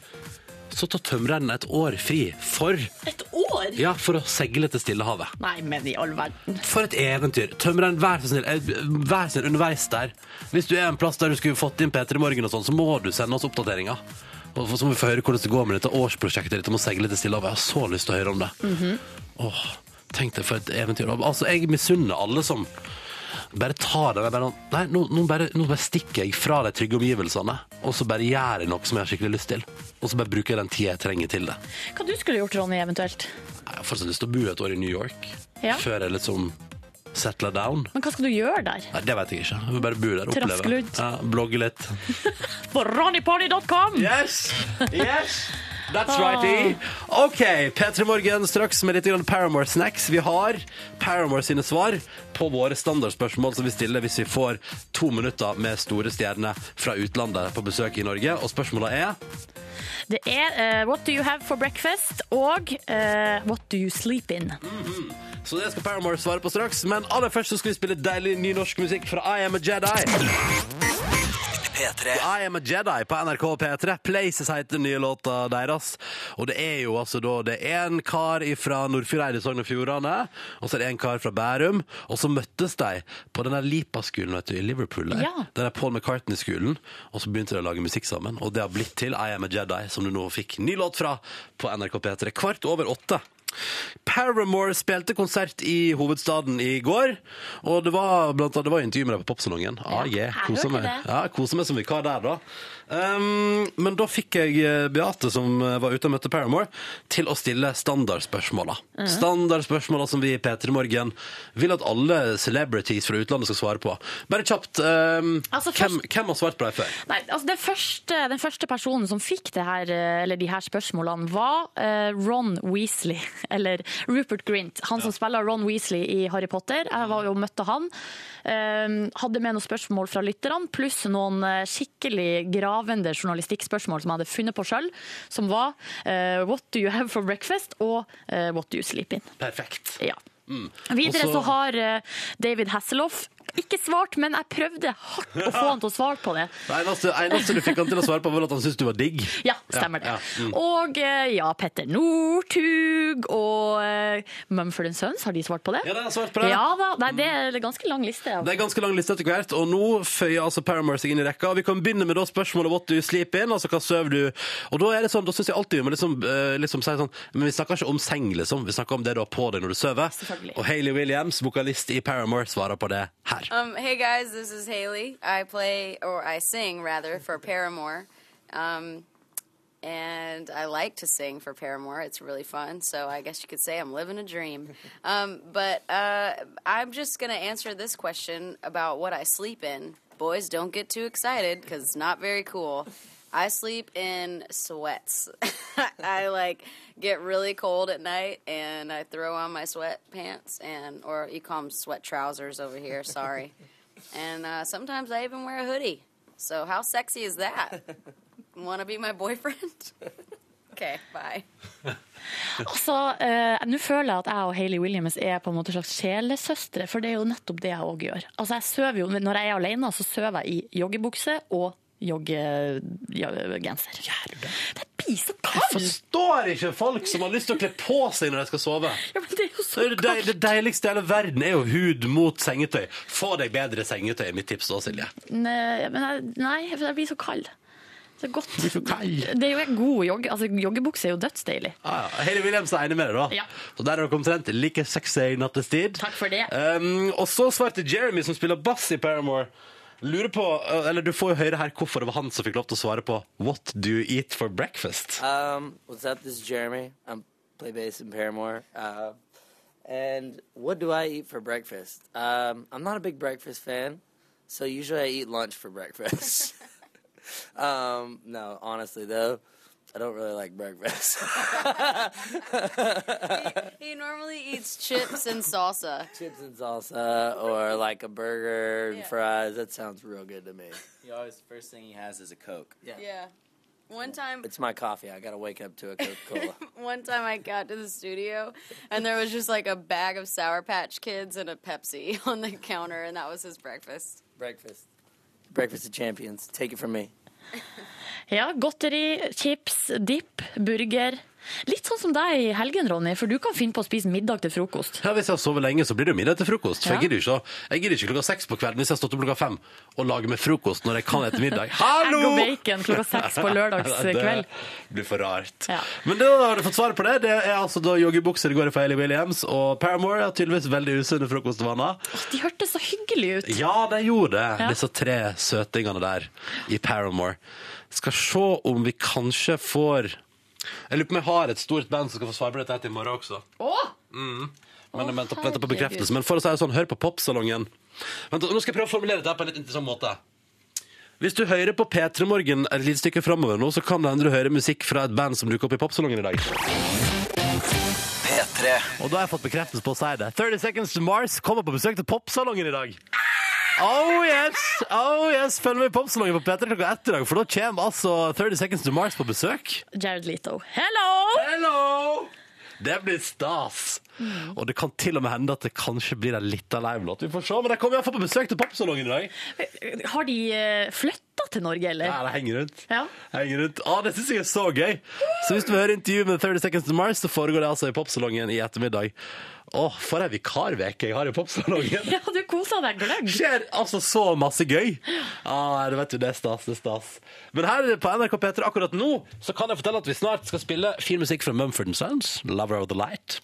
Så tar tømreren et år fri for, Et år? ja, for å seile til Stillehavet. Nei, men i all verden. For et eventyr. Tømreren, vær så snill, eh, vær så snill underveis der. Hvis du er en plass der du skulle fått inn P3 Morgen og sånn, så må du sende oss oppdateringer. Og så må vi få høre hvordan det går med dette årsprosjektet ditt om å seile til Stillehavet. Jeg har så lyst til å høre om det. Mhm. Åh, tenk deg for et eventyr. Altså, jeg misunner alle som bare tar det. Bare, nei, nå, nå, bare, nå bare stikker jeg fra de trygge omgivelsene, og så bare gjør jeg noe som jeg har skikkelig lyst til. Og så bare bruker jeg den tida jeg trenger til det. Hva du skulle gjort, Ronny, eventuelt? Jeg har fortsatt lyst til å bo et år i New York Ja. før jeg liksom settler down. Men hva skal du gjøre der? Nei, Det vet jeg ikke. Jeg vil bare bo der og oppleve. Ja, blogge litt. På ronnyparty.com! Yes! Yes! That's righty. OK, P3 Morgen straks med litt grann Paramore Snacks. Vi har Paramore sine svar på våre standardspørsmål som vi stiller hvis vi får to minutter med store stjerner fra utlandet på besøk i Norge. Og spørsmålet er Det er uh, What do you have for breakfast? og uh, What do you sleep in? Så det skal Paramore svare på straks. Men aller først så skal vi spille deilig ny norsk musikk fra I Am A Jedi. I Am A Jedi på NRK P3. Places heter den nye låta deres. Og det er jo altså da Det er en kar fra Nordfjordeid i Sogn og Fjordane, og så er det en kar fra Bærum. Og så møttes de på den der Lipa-skolen i Liverpool. Der. Ja. Den der Paul McCartney-skolen. Og så begynte de å lage musikk sammen. Og det har blitt til I Am A Jedi, som du nå fikk ny låt fra på NRK P3. Kvart over åtte. Paramore spilte konsert i hovedstaden i går, og det var, blant annet, det var intervju med dem på Popsalongen. Ah, yeah, Kosa meg. Ja, koser meg som vikar der, da. Um, men da fikk jeg eh, Beate, som eh, var ute og møtte Paramore, til å stille standardspørsmåla. Mm. Standardspørsmåla som vi i P3 Morgen vil at alle celebrities fra utlandet skal svare på. Bare kjapt, um, Altså, hvem, først- hvem har svart på dem før? Nei, altså den, første, den første personen som fikk det her, eh, eller de her spørsmålene, var uh, Ron Weasley. Eller Rupert Grint, han som spiller Ron Weasley i Harry Potter. Jeg var jo møtte han. Eh, hadde med noen spørsmål fra lytterne, pluss noen eh, skikkelig gravende journalistikkspørsmål som jeg hadde funnet på sjøl, som var eh, What do you have for breakfast? og eh, What do you sleep in? Perfekt. Ja. Videre Også... så- har David Hasselhoff ikke svart, men jeg prøvde hardt å få han til å svare på det. Det eneste, eneste du fikk han til å svare på, var at han syntes du var digg. Ja, stemmer det. Ja, ja, mm. Og eh, ja, Petter Northug og uh, Mumford Sons, har de svart på det? Ja, de har svart på det. Ja da, Nei, det er en ganske lang liste. Det er ganske lang liste etter hvert, og nå føyer altså Paramore seg inn i rekka. Vi kan begynne med da spørsmålet what do you sleep in, altså hva sover du? Og da er det sånn, da synes jeg alltid vi må liksom, eh, liksom si sånn, men vi snakker ikke om seng liksom, vi snakker om det du har på deg når du sover. Og Hayley Williams, vokalist i Paramore, svarer på det Um, hey guys, this is Haley. I play, or I sing rather, for Paramore. Um, and I like to sing for Paramore. It's really fun. So I guess you could say I'm living a dream. Um, but uh, I'm just going to answer this question about what I sleep in. Boys, don't get too excited because it's not very cool. I sleep in sweats. I like get really cold at night and I throw on my sweatpants and or you call them sweat trousers over here, sorry. and uh, sometimes I even wear a hoodie. So how sexy is that? Want to be my boyfriend? okay, bye. Altså, eh, Nå føler jeg at jeg og Hayley Williams er på en måte slags sjelesøstre, for det er jo nettopp det jeg òg gjør. Altså, jeg sover jo, Når jeg er alene, så sover jeg i joggebukse og joggegenser. Det blir så Jeg forstår ikke folk som har lyst til å kle på seg når de skal sove. Ja, men det er jo Så kaldt. det, det, deiligste i hele verden er jo hud mot sengetøy. Få deg bedre sengetøy, er mitt tips da, Silje. Nei, men nei, for jeg blir så kald. Det er godt. Det er jo en god jogge... Altså, joggebukse er jo dødsdeilig. Ah, ja. Hayley Williams er enig med deg, da. Ja. Så der er dere omtrent like sexy nattestid. Takk for det. Um, og så svarte Jeremy, som spiller bass i Paramore. Lurer på, uh, eller Du får jo høre her hvorfor det var han som fikk lov til å svare på What do you eat for breakfast? Um, what's up? This is Jeremy. I'm play bass in Paramore. Uh, and what do I eat for breakfast? Um, I'm not a big breakfast fan, so usually I eat lunch for breakfast. um, no, honestly though, I don't really like breakfast. He normally eats chips and salsa. Chips and salsa, or like a burger and Yeah. fries. That sounds real good to me. He always first thing he has is a Coke. Yeah. Yeah. One time, It's my coffee. I gotta wake up to a Coca Cola. one time I got to the studio and there was just like a bag of Sour Patch Kids and a Pepsi on the counter, and that was his breakfast. breakfast. Breakfast of champions. Take it from me. Ja, godteri, chips, dipp, burger. Litt sånn som deg i helgen, Ronny, for du kan finne på å spise middag til frokost. Ja, Hvis jeg har sovet lenge, så blir det jo middag til frokost. For Ja. jeg gidder ikke, jeg gidder ikke klokka seks på kvelden hvis jeg har stått opp klokka fem og lager meg frokost når jeg kan etter middag. Egg Hallo! og bacon klokka seks på lørdagskveld. Det blir for rart. Ja. Men da har du fått svaret på det. Det er altså da joggebukser går i for Hayley Williams, og Paramore har tydeligvis veldig usunne frokostvaner. De hørtes så hyggelige ut. Ja, de gjorde det, Ja. disse tre søtingene der i Paramore. Skal se om vi kanskje får Jeg lurer på om jeg har et stort band som skal få svare på dette her til i morgen også. Åh! Men jeg venter, venter på bekreftelse. Men for å si det sånn, hør på Popsalongen. Vent, nå skal jeg prøve å formulere dette på en litt interessant måte. Hvis du hører på P3 Morgen et lite stykke framover nå, så kan det hende du hører musikk fra et band som dukker opp i Popsalongen i dag. P3. Og da har jeg fått bekreftelse på å si det. 30 Seconds to Mars kommer på besøk til Popsalongen i dag. Oh yes! oh yes Følg med i Popsalongen på P3 klokka ett i dag, for da kommer altså 30 Seconds to Mars på besøk. Jared Leto. Hello! Hello! Det blir stas. Og det kan til og med hende at det kanskje blir en liten livelåt. Vi får se, men de kommer iallfall på besøk til Popsalongen i dag. Har de uh, flytta til Norge, eller? Ja, de henger rundt. Ja. Henger rundt. Ah, det syns jeg er så gøy. Så hvis du vil høre intervju med 30 Seconds to Mars, så foregår det altså i Popsalongen i ettermiddag. Åh, for ei vikarveke jeg har i Popsalongen. Ja, du kosa deg gløgg. skjer altså så masse gøy. Ah, det vet du, det er stas, det er stas. Men her på NRK P3 akkurat nå så kan jeg fortelle at vi snart skal spille fin musikk fra Mumford Sons, 'Lover of the Light'.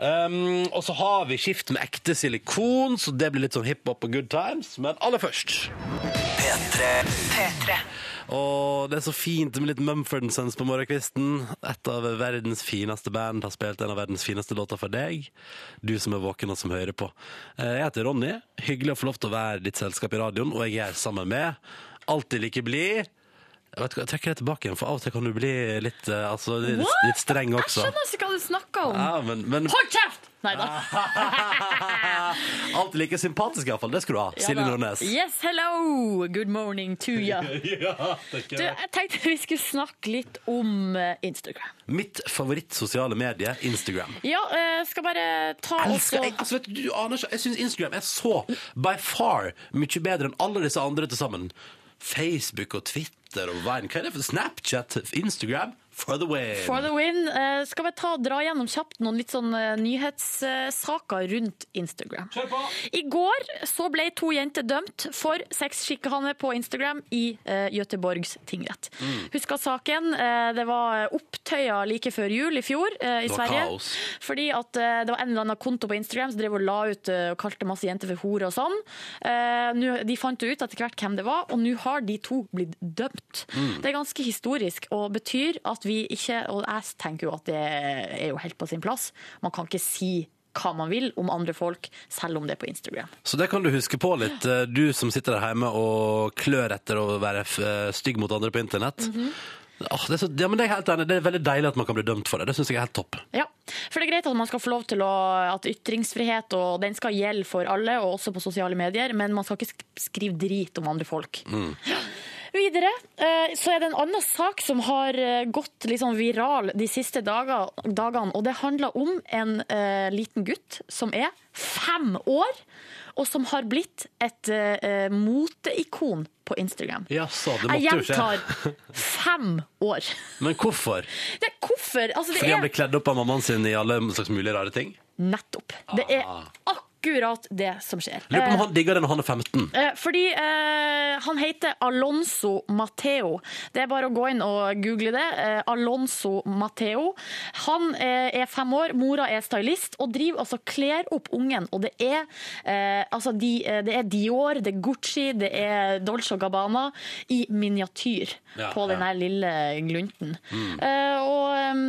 Um, og så har vi skift med ekte silikon, så det blir litt sånn hiphop og good times. Men aller først P3. P3. Og det er så fint med litt Mumford Sons på morgenkvisten. Et av verdens fineste band har spilt en av verdens fineste låter for deg. Du som er våken og som hører på. Eh, Jeg heter Ronny. Hyggelig å få lov til å være ditt selskap i radioen, og jeg er sammen med alltid like blid Jeg, vet, jeg trekker det tilbake igjen, for av og til kan du bli litt, eh, altså, litt, What? litt streng Jeg også. skjønner ikke hva du snakker om. Ja, men, men Hold kjeft! Nei da. alltid like sympatisk iallfall. Det skal du ha. Silje. Nordnes. Yes, hello! Good morning to. Ja. Du, jeg tenkte vi skulle snakke litt om eh, Instagram. Mitt favorittsosiale medie, Instagram. Ja, eh, skal bare ta Elsker, også jeg, altså, vet du, du aner ikke Jeg syns Instagram er så by far mye bedre enn alle disse andre til sammen. Facebook og Twitter og Vine. Hva er det for Snapchat? Instagram? For the win. For the win. Eh, skal vi ta, dra gjennom kjapt noen litt sånn eh, nyhetssaker rundt Instagram. I går så ble to jenter dømt for sexskikane på Instagram i eh, Göteborgs tingrett. Mm. Husker saken? Eh, det var opptøyer like før jul i fjor eh, i Det var Sverige. kaos. Fordi at eh, det var en eller annen konto på Instagram som drev og la ut eh, og kalte masse jenter for hore og sånn. Eh, nå- de fant jo ut etter hvert hvem det var, og nå har de to blitt dømt. Mm. Det er ganske historisk og betyr at vi ikke Og jeg tenker jo at det er jo helt på sin plass. Man kan ikke si hva man vil om andre folk, selv om det er på Instagram. Så det kan du huske på litt, eh, du som sitter der hjemme og klør etter å være eh, stygg mot andre på internett. Mm -hmm. Oh, det, er så, ja, men det, er helt det er veldig deilig at man kan bli dømt for det. Det syns jeg er helt topp. Ja, for det er greit at man skal få lov til å At ytringsfrihet og den skal gjelde for alle, og også på sosiale medier, men man skal ikke skrive drit om andre folk. Videre eh, så er det en annen sak som har eh, gått sånn viral de siste dagene, og det handler om en eh, liten gutt som er fem år, og som har blitt et moteikon på Instagram. Jaså, det Jeg gjentar fem år. Men hvorfor? Det er hvorfor? Altså, det Fordi han blir kledd opp av mammaen sin i alle slags mulige rare ting? Nettopp. Det er akkurat det som skjer. Lurer på om han digger det når han er 15. Eh, Fordi eh, han heter Alonso Matteo. Det er bare å gå inn og google det. Eh, Alonso Matteo. Han eh, er fem år, mora er stylist, og driver altså kler opp ungen. Og det er, eh, altså de, eh, det er Dior, det er Gucci, det er Dolce Gabbana i miniatyr Ja, på den ja. lille glunten. Eh, og eh,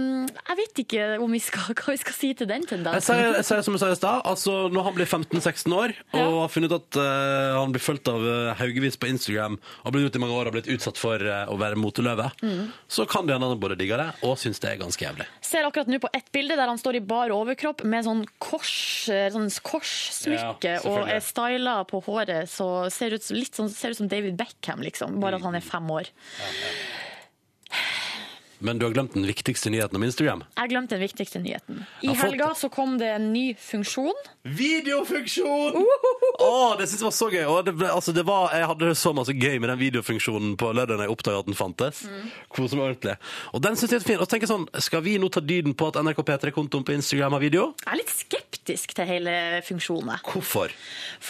jeg vet ikke om vi skal, hva vi skal si til den tendensen. jeg sier som jeg sa i stad, altså når han blir 15-16 år og Ja. har funnet ut at eh, han blir fulgt av eh, haugevis på Instagram og har blitt ute i mange år og blitt utsatt for eh, å være moteløve, Mm. så kan det hende han både digger det og syns det er ganske jævlig. ser akkurat nå på ett bilde der han står i bar overkropp med sånn kors, sånn korssmykke Ja, og er styla på håret. Så ser ut, som- litt sånn, ser ut som David Beckham, liksom. Bare at han er fem år. Men du har glemt den viktigste nyheten om Instagram. Jeg har glemt den viktigste nyheten. I helga så kom det en ny funksjon. Videofunksjon! Å, det synes jeg var så gøy. Og det ble, altså, det var, jeg hadde det så masse gøy med den videofunksjonen på lørdag da jeg oppdaget at den fantes. Kose meg ordentlig. Og den synes jeg er fin. Og så tenker jeg sånn, skal vi nå ta dyden på at NRK P3-kontoen på Instagram har video? Jeg er litt skeptisk til hele funksjonen. jeg. Hvorfor?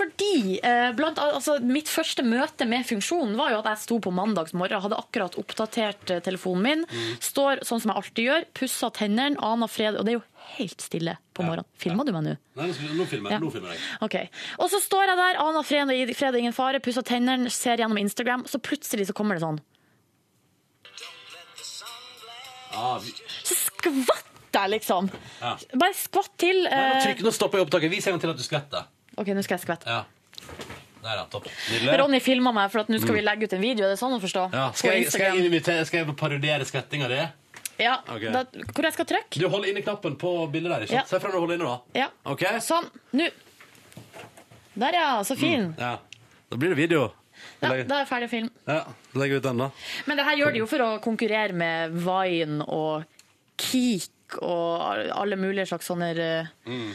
Fordi eh, blant, annet- altså, mitt første møte med funksjonen var jo at jeg sto på mandags morgen, hadde akkurat oppdatert eh, telefonen min, står sånn som jeg alltid gjør, pusser tennene, aner fred, og det er jo helt stille på morgenen. Filmer du meg nå? Nei, nå filmer Ja. jeg. Ok. Og så står jeg der, aner fred, fred ingen fare, pusser tennene, ser gjennom Instagram, så plutselig så kommer det sånn. Så skvatt jeg, liksom. Ja. Bare skvatt til. Eh, trykk, nå stopper jeg opptaket. Vis en gang til at du skvetter. OK, nå skal jeg skvette. Ja. Der, ja. Ronny filma meg, for at nå skal vi legge ut en video. Er det sånn å forstå? Mm. Ja, skal, jeg, skal, jeg skal jeg parodiere skvettinga di? Ja, Okay. da, hvor jeg skal trykke? Du holder inne knappen på bildet der. ikke Ja. sant? Se fra når du holder inne, da. Ja. Okay. Sånn. Nå. Der, ja. Så fin. Ja. Da blir det video. Ja, da er jeg ferdig å film. Ja, legger ut den, da. Men det her gjør de jo for å konkurrere med Vine og Keek og alle mulige slags sånne eh, Mm.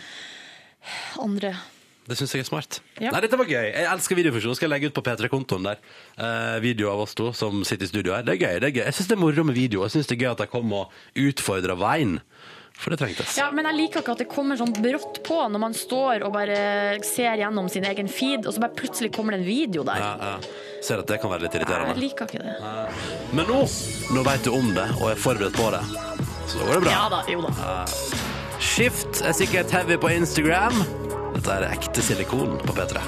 andre Det syns jeg er smart. Ja. Nei, dette var gøy. Jeg elsker videofunksjonen. Skal jeg legge ut på P3-kontoen der. Eh, video av oss to som sitter i studio her. Det er gøy. det er gøy. Jeg syns det er moro med video. Jeg syns det er gøy at de kom og utfordra veien. For det trengtes. Ja, men jeg liker ikke at det kommer sånn brått på når man står og bare ser gjennom sin egen feed, og så bare plutselig kommer det en video der. Ja, ja. Ser at det kan være litt irriterende. Jeg liker ikke det. Men nå nå veit du om det og er forberedt på det. Så da går det bra. Ja da, jo da. Skift er sikkert heavy på Instagram. Dette er ekte silikon på P3.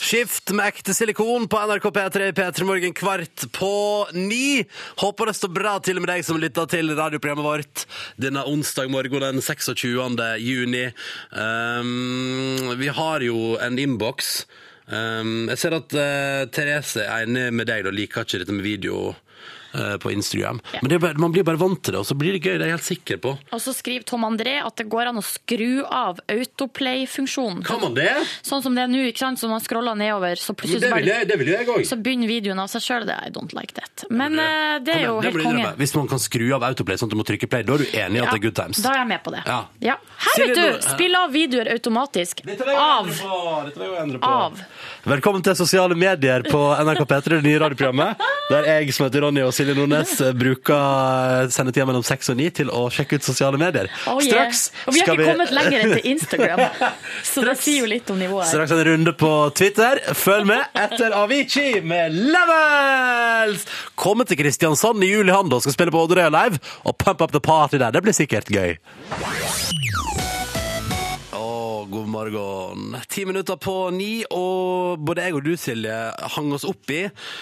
Skift med ekte silikon på NRK P3 i P3 Morgen kvart på ni. Håper det står bra til med deg som lytter til radioprogrammet vårt denne onsdag morgen den 26. juni. Um, vi har jo en innboks Um, jeg ser at uh, Therese er enig med deg og liker ikke dette med video på Instagram. Ja. Men det bare, man blir bare vant til det, og så blir det gøy. Det er jeg helt sikker på. Og så skriver Tom André at det går an å skru av autoplay-funksjonen. Kan man det? Sånn som det er nå, ikke sant? Så man scroller nedover, så plutselig det vil jeg, det vil jeg så begynner videoen av seg sjøl. I don't like that. Men eh, det er jo helt konge. Hvis man kan skru av autoplay sånn at du må trykke play, da er du enig i at det er good times. Da er jeg med på det. Ja. Her, Silje, vet du! Spill av videoer automatisk. Dette vil jeg endre på. Dette vil jeg jo endre på. Av. Velkommen til Sosiale medier på NRK P3, det nye radioprogrammet. Der jeg som heter Ronny og Silje Nordnes eh, bruker sendetida mellom seks og ni til å sjekke ut sosiale medier. Oh, yeah. Straks Og vi har ikke kommet lenger enn til Instagram, så det sier jo litt om nivået. Straks en runde på Twitter. Følg med etter Avicii med Levels! Kommer til Kristiansand i juli han da skal spille på Odderøya Live og pump up the party der. Det blir sikkert gøy. God morgen. Ti minutter på ni, og både jeg og du, Silje, hang oss opp i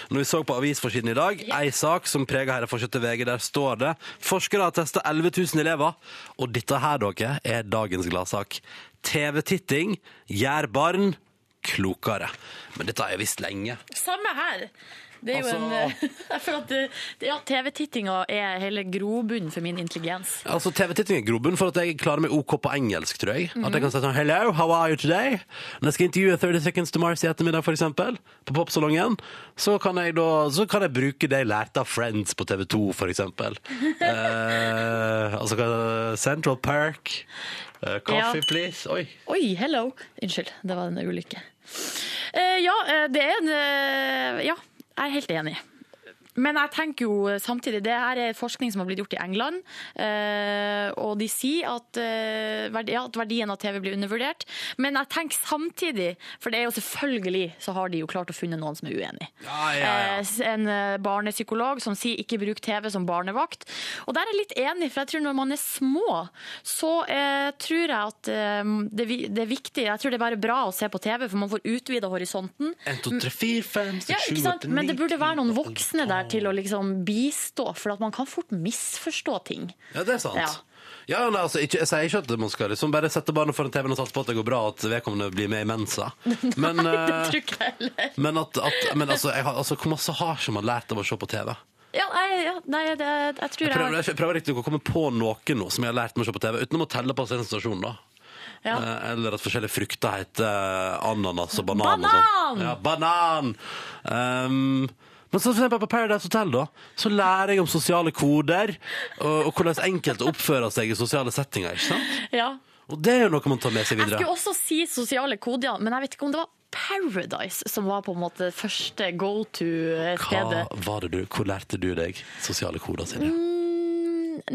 når vi så på avisforsiden i dag. Ei sak som preger hele i til VG. Der står det forskere har testa 11 000 elever, og dette her, dere, er dagens gladsak. TV-titting gjør barn klokere. Men dette har jeg visst lenge. Samme her. Det er jo Altså- en føler at ja, TV-tittinga er hele grobunnen for min intelligens. Altså, TV-titting er grobunnen for at jeg klarer meg OK på engelsk, tror jeg. At Mhm. jeg kan si sånn Hello, how are you today? Når jeg skal intervjue 30 Seconds to Mars i ettermiddag, for eksempel, på Popsalongen, så kan jeg da Så kan jeg bruke det jeg lærte av Friends på TV2, for eksempel. eh, altså Central Park. eh, coffee, Ja. please. Oi. Oi, hello. Unnskyld, det var en ulykke. Eh, ja, eh, det er en Ja, jeg er helt enig. Men jeg tenker jo samtidig, det her er forskning som har blitt gjort i England, eh, og de sier at, eh, ja, at verdien av TV blir undervurdert. Men jeg tenker samtidig, for det er jo selvfølgelig så har de jo klart å funne noen som er uenig. Ja, ja, ja. Eh, en barnepsykolog som sier ikke bruk TV som barnevakt. Og der er jeg litt enig, for jeg tror når man er små, så tror jeg at det, er viktig. Jeg tror det er bare bra å se på TV, for man får utvida horisonten. 1, 2, 3, 4, 5, 6, Ja, 7, ikke sant? 8, 9 Men det burde være noen voksne der til å liksom bistå, for at man kan fort misforstå ting. Ja, det er sant. Ja. Ja, nei, altså, ikke, Jeg sier ikke at man skal liksom bare sette barna foran TV-en og satse på at det går bra, at vedkommende blir med i Mensa. Men, det eh, tror ikke jeg heller. men, at, at, men altså, jeg altså, hvor masse har ikke man lært av å se på TV? Ja, nei, ja, nei det, jeg tror Jeg prøver, jeg jeg prøver riktig å komme på noe nå som jeg har lært meg å se på TV, utenom å telle på en stasjon, da. ja. Eh, Eller at forskjellige frukter heter ananas og banan. Banan! Og sånn. ja, banan! Um, men så for eksempel på Paradise Hotel da, så lærer jeg om sosiale koder og, og hvordan enkelte oppfører seg i sosiale settinger. ikke sant? ja. Og det er jo noe man tar med seg videre. Jeg skulle også si sosiale koder, men jeg vet ikke om det var Paradise som var på en måte første go to-stedet. Hva var det du, Hvor lærte du deg sosiale koder, Silje?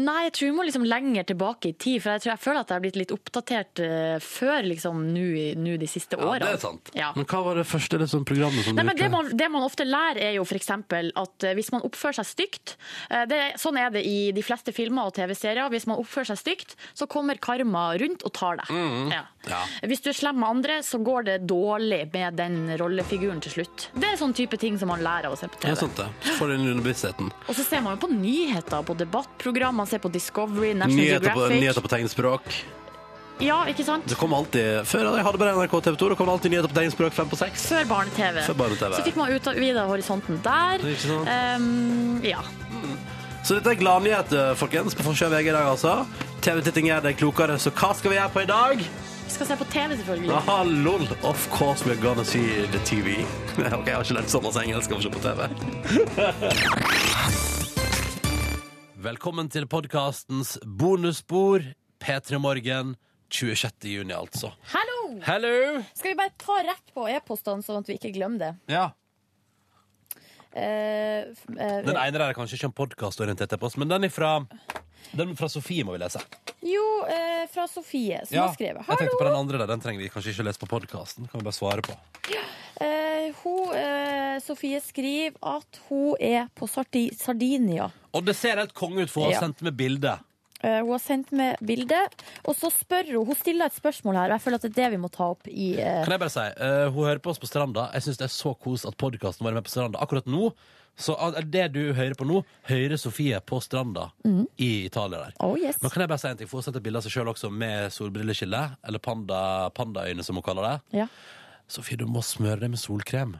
Nei, jeg tror vi må liksom lenger tilbake i tid, for jeg, tror, jeg føler at jeg har blitt litt oppdatert uh, før liksom nå de siste Ja, årene. det er sant. Ja. Men hva var det første liksom, programmet som Nei, du men det, man, det man ofte lærer, er jo f.eks. at eh, hvis man oppfører seg stygt eh, det, Sånn er det i de fleste filmer og TV-serier. Hvis man oppfører seg stygt, så kommer karma rundt og tar deg. Ja. Ja. Hvis du er slem med andre, så går det dårlig med den rollefiguren til slutt. Det er sånn type ting som man lærer av å se på TV. Ja, sant, det. Så får du underbevisstheten. Og så ser man jo på nyheter, på debattprogram, man ser på Discovery, National Nyheter på, Geographic. nyheter på tegnspråk. Ja, ikke sant? Det kom alltid, Før jeg hadde bare NRK TV 2, det kom alltid nyheter på tegnspråk fem på seks. Før barne-TV. barne-TV. Så fikk man utvida horisonten der. Ikke sant? Um, ja. Så dette er gladnyheter, folkens, på forsida av VG i dag, altså. TV-titting gjør deg klokere, så hva skal vi gjøre på i dag? Vi skal se på TV, selvfølgelig. Aha, lol. Of course we're gonna see the TV. ok, jeg har ikke lært så masse engelsk av å se på TV. Velkommen til podkastens bonusspor P3 Morgen 26. juni, altså. Hallo! Hello! Skal vi bare ta rett på e-postene, sånn at vi ikke glemmer det? Ja. Uh, eh, Den ene der er kanskje ikke en podkastorientert e-post, men den er fra den fra Sofie, må vi lese. jo, eh, fra Sofie, som har skrevet. jeg tenkte på den andre der. Den trenger vi kanskje ikke lese på podkasten. Kan vi bare svare på. Eh, hun, eh, Sofie skriver at hun er på Sardi Sardinia. Og det ser helt konge ut, for hun har Ja. sendt med bilde. Eh, hun har sendt med bilde, og så spør hun Hun stiller et spørsmål her, og jeg føler at det er det vi må ta opp i eh, Kan jeg bare si, eh, Hun hører på oss på stranda. Jeg syns det er så kos at podkasten vår er med på stranda. Akkurat nå, så det du hører på nå, hører Sofie på stranda i Italia der. Oh yes. Men kan jeg bare si en ting, har et bilde av seg sjøl også med solbrilleskille, eller panda, pandaøyne, som hun kaller det. Ja. Sofie, du må smøre deg med solkrem.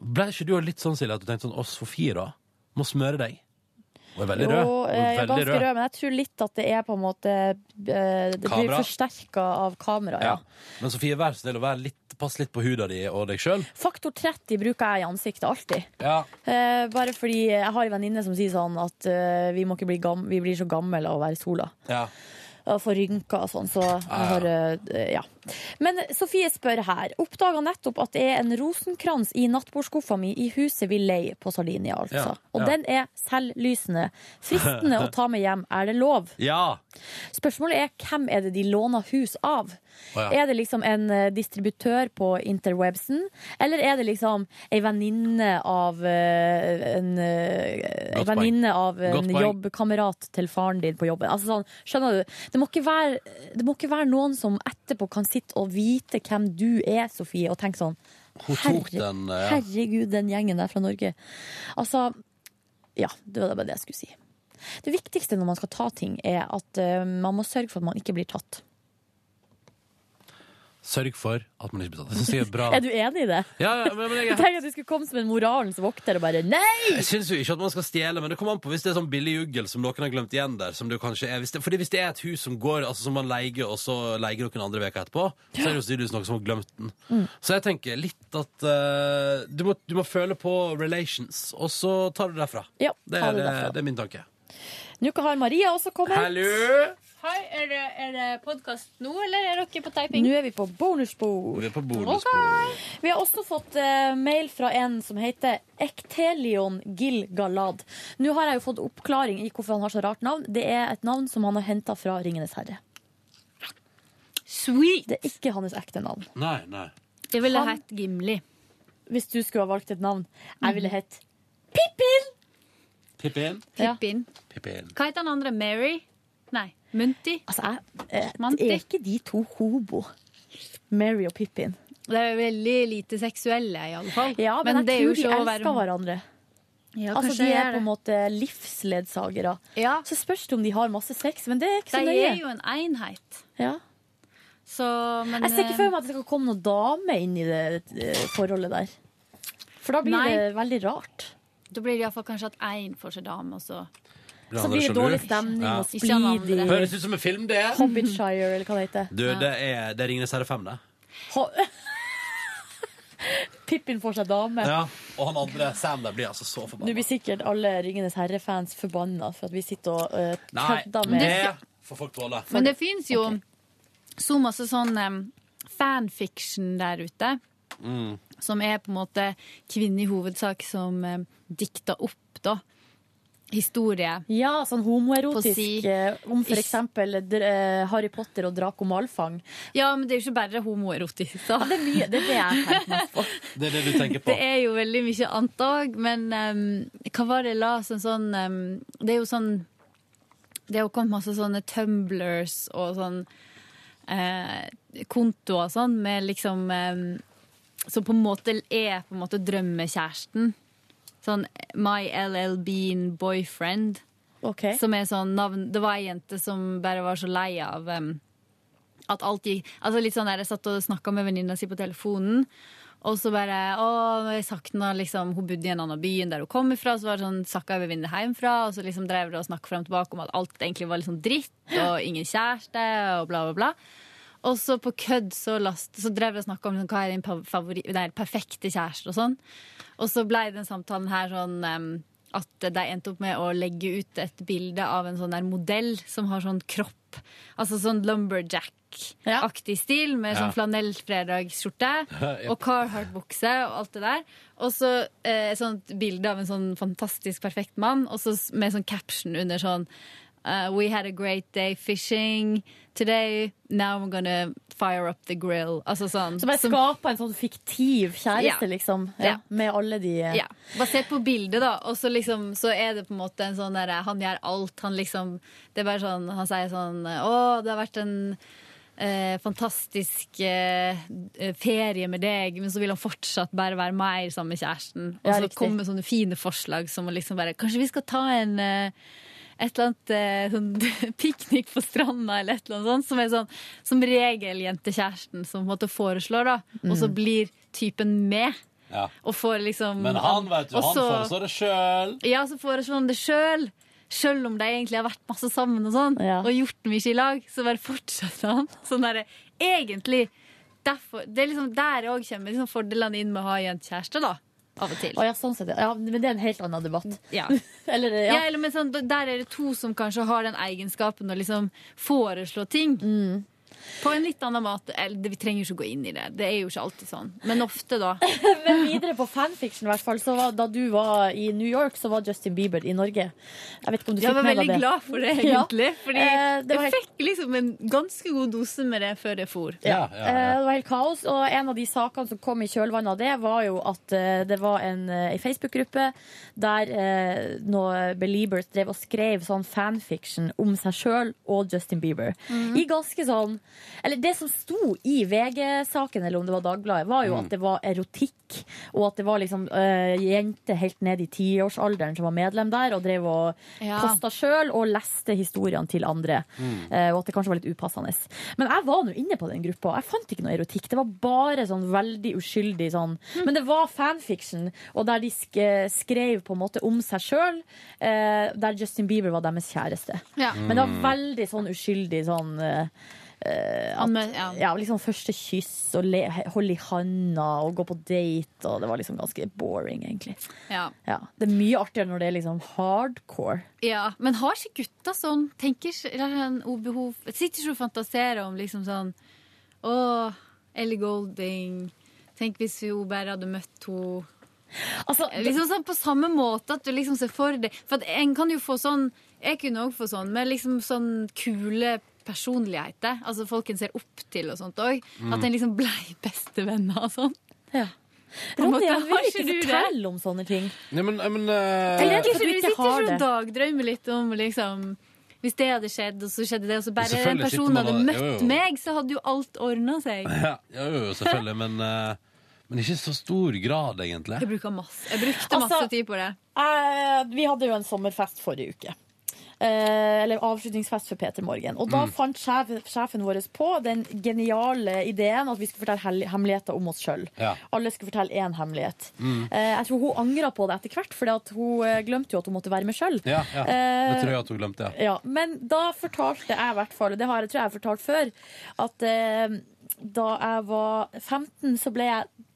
Ble ikke du litt sånn, Silje, at du tenkte sånn Å, Sofie, da? Må smøre deg. Hun er veldig rød. Jo, Hun eh, er jeg er veldig ganske rød. rød, men jeg tror litt at det er på en måte eh, Det blir Kamera. forsterka av kamera, ja. Ja. Men Sofie, vær så snill å være litt, pass litt på huda di og deg sjøl. Faktor 30 bruker jeg i ansiktet alltid. Ja. Eh, bare fordi jeg har en venninne som sier sånn at eh, vi, må ikke bli gam vi blir så gamle av å være i sola. ja. Og få rynker og sånn, så jeg har eh, Ja. Men Sofie spør her. Oppdaga nettopp at det er en rosenkrans i nattbordskuffa mi i huset vi leier på Sardinia, altså. Og den er selvlysende. Fristende å ta med hjem. Er det lov? ja. Spørsmålet er hvem er det de låner hus av? Å, ja. Er det liksom en eh, distributør på interwebsen, eller er det liksom ei venninne av eh, en, eh, ei venninne av en jobbkamerat til faren din på jobben? Altså sånn, skjønner du? Det må, være, det må ikke være noen som etterpå kan sitte og vite hvem du er, Sofie, og tenke sånn Herre, den, eh, ja. Herregud, den gjengen der fra Norge. Altså, ja, det var bare det jeg skulle si. Det viktigste når man skal ta ting, er at uh, man må sørge for at man ikke blir tatt. Sørg for at man ikke betaler. Jeg det er bra. Er du enig i det? Ja, ja, men, men jeg, Jeg tenker at du skulle komme som en moralens vokter og bare nei! Jeg syns jo ikke at man skal stjele, men det kommer an på hvis det er sånn billig juggel som noen har glemt igjen der. Som det kanskje er. Hvis det, fordi hvis det er et hus som går, altså som man leier, og så leier noen andre veker etterpå, så er det jo tydeligvis noen som har glemt den. Mm. Så jeg tenker litt at uh, du, må, du må føle på relations, og så tar du det derfra. Ja, Det er, det det, derfra. det er min tanke. Nå har Maria også kommet. Hallo! Hei, er det, er det podkast nå, eller er dere på typing? Nå er vi på bonusbord. Vi er på bonusbord. Vi har også fått eh, mail fra en som heter Ektelion Gilgalad. Nå har jeg jo fått oppklaring i hvorfor han har så rart navn. Det er et navn som han har henta fra Ringenes herre. Sweet! Det er ikke hans ekte navn. Nei, nei. Det ville Han- hett Gimli. Hvis du skulle ha valgt et navn, jeg ville hett Pippin! Pippin. Ja. Pippin. Pippin. Hva heter den andre? Mary? Nei. Munti? Altså, jeg, eh, er ikke de to hobo? Mary og Pippin. Det er veldig lite seksuelle, i alle fall. Ja, men, det er jo de ikke å elsker være- hverandre. Ja, Altså, De er, er på en måte livsledsagere. Ja, Så spørs det om de har masse sex, men det er ikke så de nøye. er jo en enhet. Ja. Så, men Jeg ser ikke eh, for meg at det skal komme noen dame inn i det eh, forholdet der. For da blir Nei. det veldig rart. Da blir det iallfall kanskje at én får seg dame, og så Så blir det dårlig stemning Ja. og Ikke splid. Høres ut som en film, det. Hobbitshire, eller hva det heter. Du, det er, det er Ringenes herre 5, det. Ho Pippin får seg dame. Ja. Og han andre, Sam, der blir altså så Nå blir sikkert alle Ringenes herre-fans forbanna for at vi sitter og uh, Nei, kødder med det får folk tåle. Men det fins jo så masse sånn um, fanfiction der ute. Mm. Som er på en måte kvinner i hovedsak som um, dikter opp da historie. Ja, sånn homoerotisk si- eh, om for eksempel eh, Harry Potter og Draco Malfang. Ja, men det er jo ikke bare homoerotisk. Så. Ja, det er mye, det er det jeg tenker mest på. Det er det du tenker på. Det er jo veldig mye annet òg, men um, hva var det la las sånn um, Det er jo sånn Det har jo kommet masse sånne tumblers og sånn eh, kontoer og sånn med liksom um, Som på en måte er på en måte drømmekjæresten. Sånn My LL Bean Boyfriend. Okay. Som er sånn navn Det var ei jente som bare var så lei av um, at alt gikk Altså litt sånn der, Jeg satt og snakka med venninna si på telefonen, og så bare Å, jeg sakna liksom Hun bodde i en annen by enn der hun kom ifra, så var det sånn sakka jeg venninne hjemmefra, og så liksom drev det og snakka frem og tilbake om at alt egentlig var litt sånn dritt, og ingen kjæreste, og bla, bla, bla. Og så på kødd så, last, så drev jeg og snakka om liksom, hva er din favori, nei, perfekte kjæreste og sånn. Og så blei den samtalen her sånn um, at de endte opp med å legge ut et bilde av en sånn der modell som har sånn kropp. Altså sånn lumberjack-aktig stil, med sånn flanellfredagsskjorte og Carhartt-bukse og alt det der. Og så eh, et sånt bilde av en sånn fantastisk perfekt mann, og så med sånn caption under sånn Uh, we had a great day fishing today. Now I'm gonna fire up the grill. Altså sånn. Så bare skape en sånn fiktiv kjæreste, Ja. liksom. Ja, Ja. Med alle de Ja, Ja, Basert på bildet, da. Og så liksom, så er det på en måte en sånn derre Han gjør alt. Han liksom Det er bare sånn Han sier sånn Å, det har vært en eh, fantastisk eh, ferie med deg, men så vil han fortsatt bare være mer sammen med kjæresten. Og så ja, kommer sånne fine forslag som å liksom bare Kanskje vi skal ta en eh, et eller annet eh, sånn piknik på stranda eller et eller annet sånt, som er sånn som regel jentekjæresten som på en måte foreslår, da. Og så blir typen med. Ja. Og får liksom Men han, vet du, han så- foreslår det sjøl. Ja, så foreslår han det sjøl. Sjøl om de egentlig har vært masse sammen og sånn, Ja. og gjort mye i lag, så bare fortsetter han. Sånn derre Egentlig derfor, Det er liksom der òg kommer liksom fordelene inn med å ha jentekjæreste, da. Av og til. Oh, ja, sånn sett. Ja, men det er en helt annen debatt. Ja. Eller, Ja. ja. eller men sånn, Der er det to som kanskje har den egenskapen å liksom foreslå ting. Mm. På en litt annen måte. Eller, vi trenger jo ikke gå inn i det. Det er jo ikke alltid sånn. Men ofte, da. Men videre på fanfiction, i hvert fall. Så var, da du var i New York, så var Justin Bieber i Norge. Jeg vet ikke om du fikk var med veldig deg det? glad for det, Ja. Fordi Eh, det var jeg helt- fikk liksom en ganske god dose med det før jeg for. Ja. Ja. Eh, Det var helt kaos, og en av de sakene som kom i kjølvannet av det, var jo at eh, det var en, eh, en Facebook-gruppe der eh, noen Beliebers drev og skrev sånn fanfiction om seg sjøl og Justin Bieber. I ganske sånn Eller det som sto i VG-saken, eller om det var Dagbladet, var jo at det var erotikk, og at det var liksom uh, jenter helt ned i tiårsalderen som var medlem der, og drev og Ja. posta sjøl og leste historiene til andre. Eh, og at det kanskje var litt upassende. Men jeg var nå inne på den gruppa, og jeg fant ikke noe erotikk. Det var bare sånn veldig uskyldig sånn. Men det var fanfiction, og der de sk skrev på en måte om seg sjøl, uh, der Justin Bieber var deres kjæreste. Ja. Men det var veldig sånn uskyldig sånn eh, eh, at, Anme- ja. liksom første kyss og le, holde i handa og gå på date, og det var liksom ganske boring, egentlig. Ja. Ja, det er mye artigere når det er liksom hardcore. Ja, men har ikke gutta sånn Tenker en obehov Sitter ikke og fantaserer om liksom sånn Å, Ellie Golding Tenk hvis hun bare hadde møtt henne Altså, Liksom sånn på samme måte at du liksom ser for deg For at en kan jo få sånn Jeg kunne òg få sånn med liksom sånn kule personligheter. Altså folk en ser opp til og sånt òg. At en liksom blei bestevenner og sånn. Ja. På Ronny, jeg vil ikke ikke du fortelle om sånne ting. Nei, men, men uh... Eller- Tenker for du ikke du sitter har ikke det. og dagdrømmer litt om liksom hvis det hadde skjedd, og så skjedde det, og så bare den person personen hadde og- møtt jo, jo. meg, så hadde jo alt ordna seg. ja, jo, jo, selvfølgelig, men, eh, men ikke i så stor grad, egentlig. Jeg masse. Jeg brukte Altså- masse tid på det. Eh, vi hadde jo en sommerfest forrige uke. Eh, eller avslutningsfest for Peter Morgen. Og da fant sjef, sjefen vår på den geniale ideen at vi skulle fortelle hemmeligheter om oss sjøl. Ja. Alle skulle fortelle én hemmelighet. Eh, jeg tror hun angra på det etter hvert, for hun eh, glemte jo at hun måtte være med sjøl. Ja, ja. Eh, Det tror jeg at hun glemte, ja. Ja, men da fortalte jeg i hvert fall, og det har jeg, tror jeg jeg har fortalt før, at eh, da jeg var 15, så ble jeg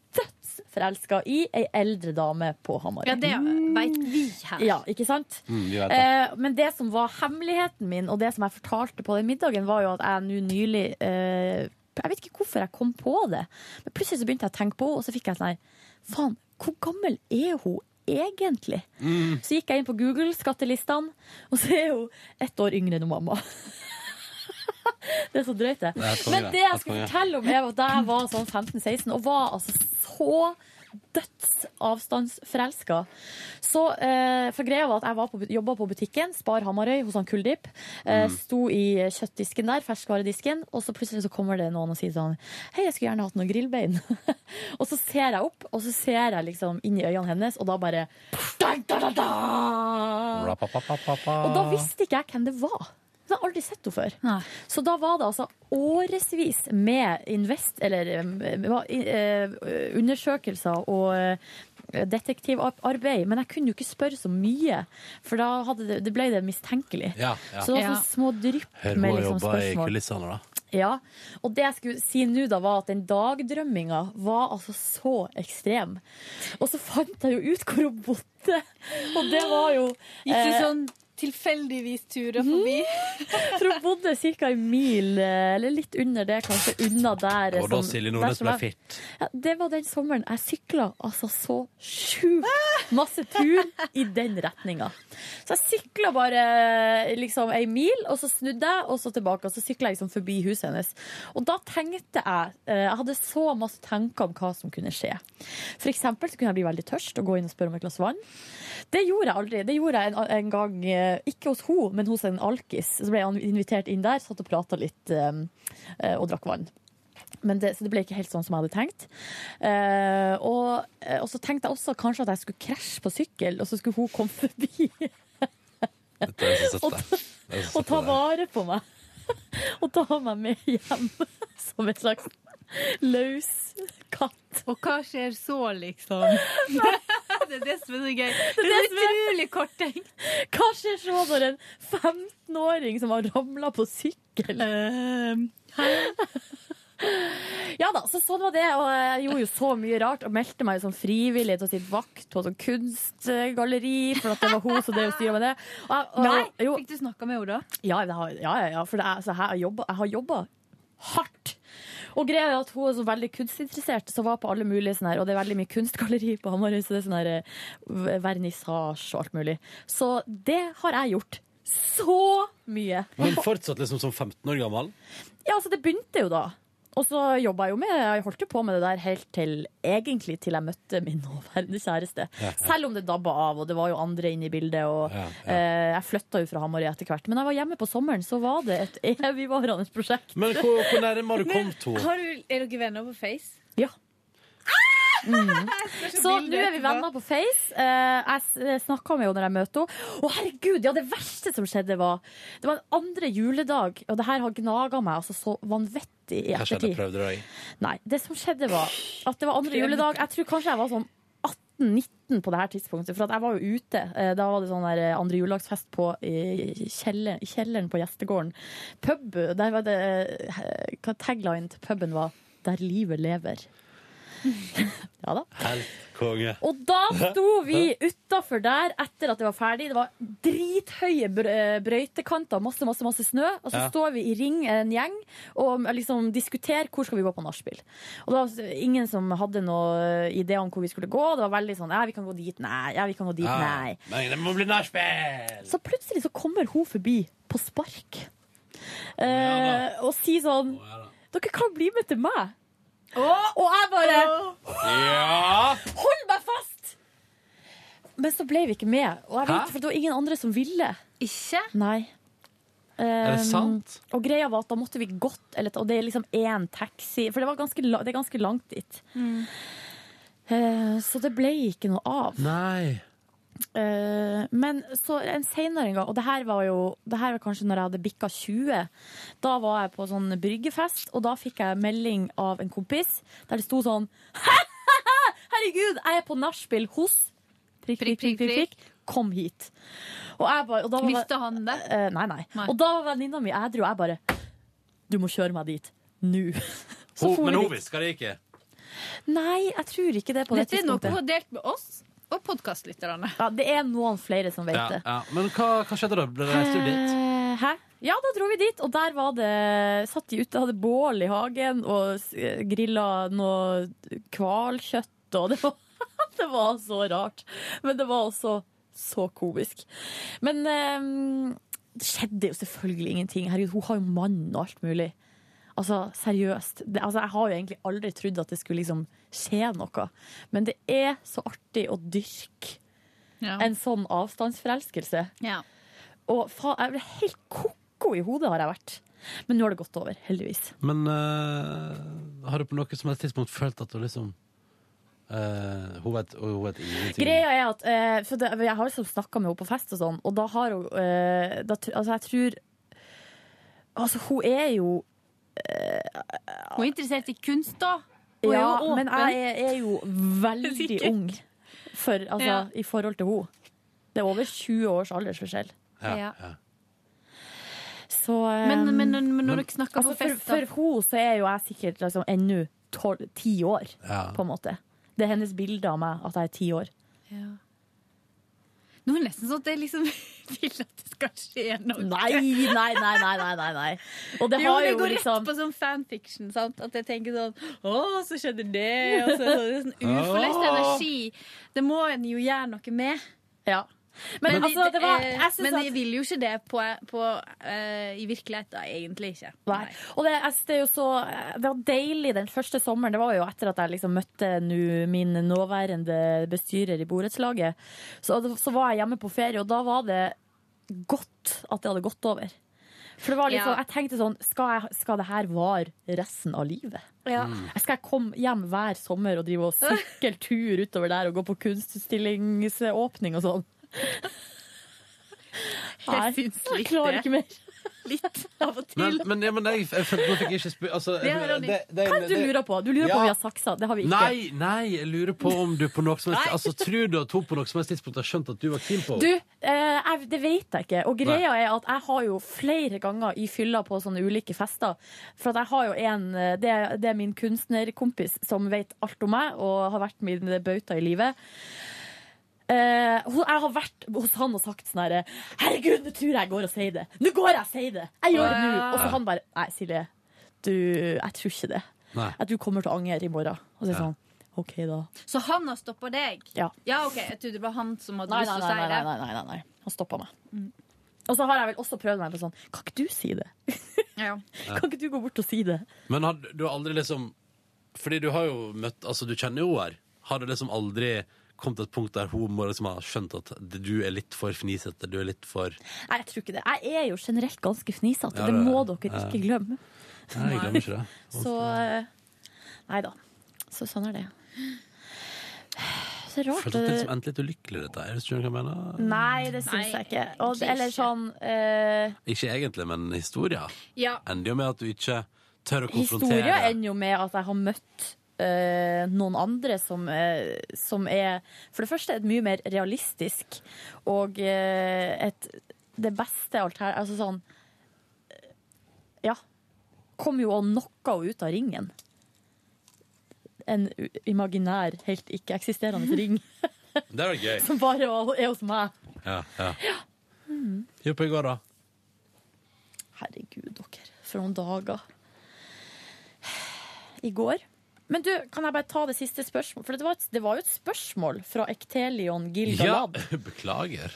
dødsforelska i ei eldre dame på Hamarøy. Ja, det veit vi her. Ja, ikke sant? Mm, det. Eh, men det som var hemmeligheten min, og det som jeg fortalte på den middagen, var jo at jeg nå nylig eh, Jeg vet ikke hvorfor jeg kom på det, men plutselig så begynte jeg å tenke på henne, og så fikk jeg sånn her Faen, hvor gammel er hun egentlig? Mm. Så gikk jeg inn på Google, skattelistene, og så er hun ett år yngre enn mamma. Det er så drøyt, det. Det konge, Men det jeg skulle fortelle om, er at da jeg var sånn 15-16 og var altså så dødsavstandsforelska. Så eh, for greia var at jeg var på, jobba på butikken, Spar Hamarøy, hos han Kuldip. Eh, sto i kjøttdisken der, ferskvaredisken, og så plutselig så kommer det noen og sier sånn Hei, jeg skulle gjerne hatt noen grillbein. og så ser jeg opp, og så ser jeg liksom inn i øynene hennes, og da bare da, da, da, da. Og da visste ikke jeg hvem det var. Jeg har aldri sett henne før. Nei. Så da var det altså årevis med invest, eller eh, undersøkelser og eh, detektivarbeid. Men jeg kunne jo ikke spørre så mye, for da hadde det, det ble det mistenkelig. Ja, ja. Så det var sånn sånne små drypp Hør med hun liksom jobbe i kulissene, da. Ja, og det jeg skulle si nå da var at den dagdrømminga var altså så ekstrem. Og så fant jeg jo ut hvor hun bodde, og det var jo Gikk du eh, sånn tilfeldigvis turer forbi? For hun bodde ca. en mil, eh, eller litt under det, kanskje, unna der. Og da som- Silje Nordnes som ble fitt. Ja, det var den sommeren jeg sykla altså så sjukt masse tur i den retninga. Så jeg sykla bare liksom ei mil, og så snudde jeg, og så tilbake. Og så sykla jeg liksom forbi huset hennes. Og da tenkte jeg eh, Jeg hadde så masse tanker om hva som kunne skje. For eksempel så kunne jeg bli veldig tørst og gå inn og spørre om et glass vann. Det gjorde jeg aldri. Det gjorde jeg en, en gang, eh, ikke hos hun, men hos en alkis. Så ble jeg invitert inn der, satt og prata litt eh, eh, og drakk vann. Men det, så det ble ikke helt sånn som jeg hadde tenkt. Eh, og, eh, og så tenkte jeg også kanskje at jeg skulle krasje på sykkel, og så skulle hun komme forbi. og, så og ta vare på meg. Og ta meg med hjem som et slags løs katt. Og hva skjer så, liksom? det er det som er så gøy. Det er utrolig korttenkt. Hva skjer så når en 15-åring som har ramla på sykkel Ja da, så sånn var det. Og jeg gjorde jo så mye rart og meldte meg som frivillig til å sitte vakt på sånn kunstgalleri, for at det var hun som styra med det. Og, og, Nei, jo, fikk du snakka med henne da? ja, ja, ja, for det er, altså, jeg har jobba hardt. Og greia er at hun er så veldig kunstinteressert, så var på alle mulige sånne her, og det er veldig mye kunstgalleri på Hamarøy, så det er sånn her eh, vernissasje og alt mulig. Så det har jeg gjort. Så mye. Men fortsatt liksom som 15 år gammel? Ja, altså det begynte jo da. Og så jobba jeg jo med Jeg holdt jo på med det der helt til egentlig til jeg møtte min nåværende kjæreste. Ja, ja. Selv om det dabba av, og det var jo andre inne i bildet. Og Ja, eh, jeg flytta jo fra Hamarøy etter hvert. Men jeg var hjemme på sommeren, så var det et evigvarende prosjekt. Men hvor, hvor nærme har du kommet henne? Har du, er dere venner på Face? Ja. Mm. Så nå er vi venner på Face. Eh, jeg snakka med henne når jeg møtte henne. Å, herregud! Ja, det verste som skjedde, var Det var en andre juledag, og det her har gnaga meg altså så vanvittig i Hva skjedde? ettertid. Prøvde du? Nei, det som skjedde var at det var andre juledag. Jeg tror kanskje jeg var sånn 18-19 på det her tidspunktet, for at jeg var jo ute. Eh, Da var det sånn der andre juledagsfest på i kjelleren, kjelleren på gjestegården. Pub, der var det eh, hva Tagline til puben var 'Der livet lever'. ja da. Helt konge. Og da sto vi utafor der etter at det var ferdig. Det var drithøye brøytekanter, masse, masse, masse snø. Og så Ja. står vi i ring, en gjeng, og liksom diskuterer hvor skal vi gå på nachspiel. Og det var ingen som hadde noen idé om hvor vi skulle gå. Det var veldig sånn ja, vi kan gå dit, nei. Ja, vi kan gå dit, nei. Men det må bli nachspiel! Så plutselig så kommer hun forbi på spark. Eh, og sier sånn Dere kan bli med til meg. Og jeg bare Ja! Hold meg fast! Men så ble vi ikke med. Og jeg Hæ? vet, for det var ingen andre som ville. Ikke? Nei. Er det Um, sant? Og greia var at da måtte vi gått, eller, og det er liksom én taxi, for det, var ganske, la- det er ganske langt dit. Eh, så det ble ikke noe av. Nei. Eh, men så en senere en gang, og det her var jo det her var kanskje når jeg hadde bikka 20, da var jeg på sånn bryggefest, og da fikk jeg melding av en kompis der det sto sånn Herregud, jeg er på nachspiel hos prikk, prikk, prikk, prikk, prikk. Kom hit. Og jeg bare, og da var, Visste han det? Eh, nei, nei, Nei. Og da var venninna mi edru, og jeg bare Du må kjøre meg dit. Nå. Så for men vi hun visste det ikke? Nei, jeg tror ikke det på det Dette er noe hun har delt med oss og podkastlytterne. Ja, det er noen flere som vet Ja, det. ja. Men hva, hva skjedde da? Ble det reist du dit? Eh, Hæ? Ja, da dro vi dit, og der var det Satt de ute, hadde bål i hagen og grilla noe hvalkjøtt, og det var, det var så rart. Men det var også så komisk. Men um, det skjedde jo selvfølgelig ingenting. Herregud, hun har jo mann og alt mulig. Altså, seriøst. Det, altså, jeg har jo egentlig aldri trodd at det skulle liksom skje noe. Men det er så artig å dyrke Ja. en sånn avstandsforelskelse. Ja. Og faen, jeg ble helt ko-ko i hodet har jeg vært. Men nå har det gått over, heldigvis. Men uh, har du på noe som helst tidspunkt følt at du liksom Uh, Hun vet, hun vet ingenting? Greia er at uh, for det, Jeg har liksom snakka med henne på fest og sånn, og da har hun uh, da, Altså, jeg tror Altså, hun er jo Hun er interessert i kunst, da. Hun er Ja, jo åpen. men jeg er, er jo veldig Sikkert. ung for, altså, Ja. i forhold til henne. Det er over 20 års aldersforskjell. Ja, Ja. Så um, Men, men, men når Men- dere snakker altså, på fest, for for henne så er jo jeg sikkert liksom, ennå ti år, Ja. på en måte. Det er hennes bilde av meg, at jeg er ti år. ja. Nå er det nesten sånn at jeg liksom vil at det skal skje noe. Nei, nei, nei, nei, nei, nei, nei. Og det jo, har det jo går liksom rett på sånn fanfiction. Sant? At jeg tenker sånn Å, så skjedde det. Og så, så, det er sånn uforløst energi. Det må en jo gjøre noe med. Ja. Men, Men, altså, det var eh, Jeg men jeg vil jo ikke det på, på, uh, i virkeligheten. Egentlig ikke. Nei. Og det, det er jo så Det var deilig den første sommeren. Det var jo etter at jeg liksom møtte nu, min nåværende bestyrer i borettslaget. Så, så var jeg hjemme på ferie, og da var det godt at det hadde gått over. For det var liksom, Ja. jeg tenkte sånn Skal, jeg, skal det her vare resten av livet? Ja. Skal jeg komme hjem hver sommer og drive og sykle tur utover der og gå på kunstutstillingsåpning og sånn? Nei, Jeg syns jeg klarer ikke mer. Litt av og til. men, ja, men jeg, jeg, følte- nå fikk jeg ikke spu... Altså, Ja, Ronny. det- det- Hva er det du lurer på? Du lurer på om vi har saksa. Det har vi ikke. Nei, nei, jeg lurer på om du på noe som helst Altså, Tror du at hun på noe som helst tidspunkt har skjønt at du var keen på Du, henne? eh, jeg, det vet jeg ikke. Og greia er at jeg har jo flere ganger i fylla på sånne ulike fester. For at jeg har jo en eh, Det, det er min kunstnerkompis som vet alt om meg, og har vært min bauta i livet. Eh, jeg har vært hos han og sagt sånn herre Herregud, nå tror jeg jeg går og sier det. Nå går jeg og sier det. Jeg gjør det nå. Og så han bare Nei, Silje. Du, jeg tror ikke det. Nei. At du kommer til å angre i morgen. Og så er Ja. sånn OK, da. Så han har stoppa deg? Ja. Ja, OK. Jeg trodde det var han som hadde Nei, lyst til å si det. nei, nei, nei, nei. nei. Han stoppa meg. Og så har jeg vel også prøvd meg på sånn Kan ikke du si det? Ja. Kan ikke du gå bort og si det? Men har, du har aldri liksom Fordi du har jo møtt Altså, du kjenner jo henne. Har det liksom aldri kommet til et punkt der hun må liksom ha skjønt at du er litt for fnisete? Du er litt for Nei, jeg tror ikke det. Jeg er jo generelt ganske fnisete. Ja, det det- må dere ja. ikke glemme. Nei, jeg glemmer ikke det. Så eh, Nei da. Så sånn er det. Så rart. Følte at det som liksom endte litt ulykkelig, dette her. Skjønner du hva jeg mener? Nei, det syns jeg ikke. Og, egentlig eller ikke. sånn uh... Ikke egentlig, men historia Ja. ender jo med at du ikke tør å konfrontere Historia ender jo med at jeg har møtt eh, noen andre som, eh, som er for det første et mye mer realistisk og eh, et det beste alter... Altså sånn eh, Ja. Kom jo og knocka henne ut av ringen. En imaginær, helt ikke-eksisterende ring Det var gøy. som bare er hos meg. Ja, ja. Gjør på i går, da. Herregud, dere. For noen dager. I går. Men du, kan jeg bare ta det siste spørsmålet? For det var, et, det var jo et spørsmål fra Ektelion Ja, beklager.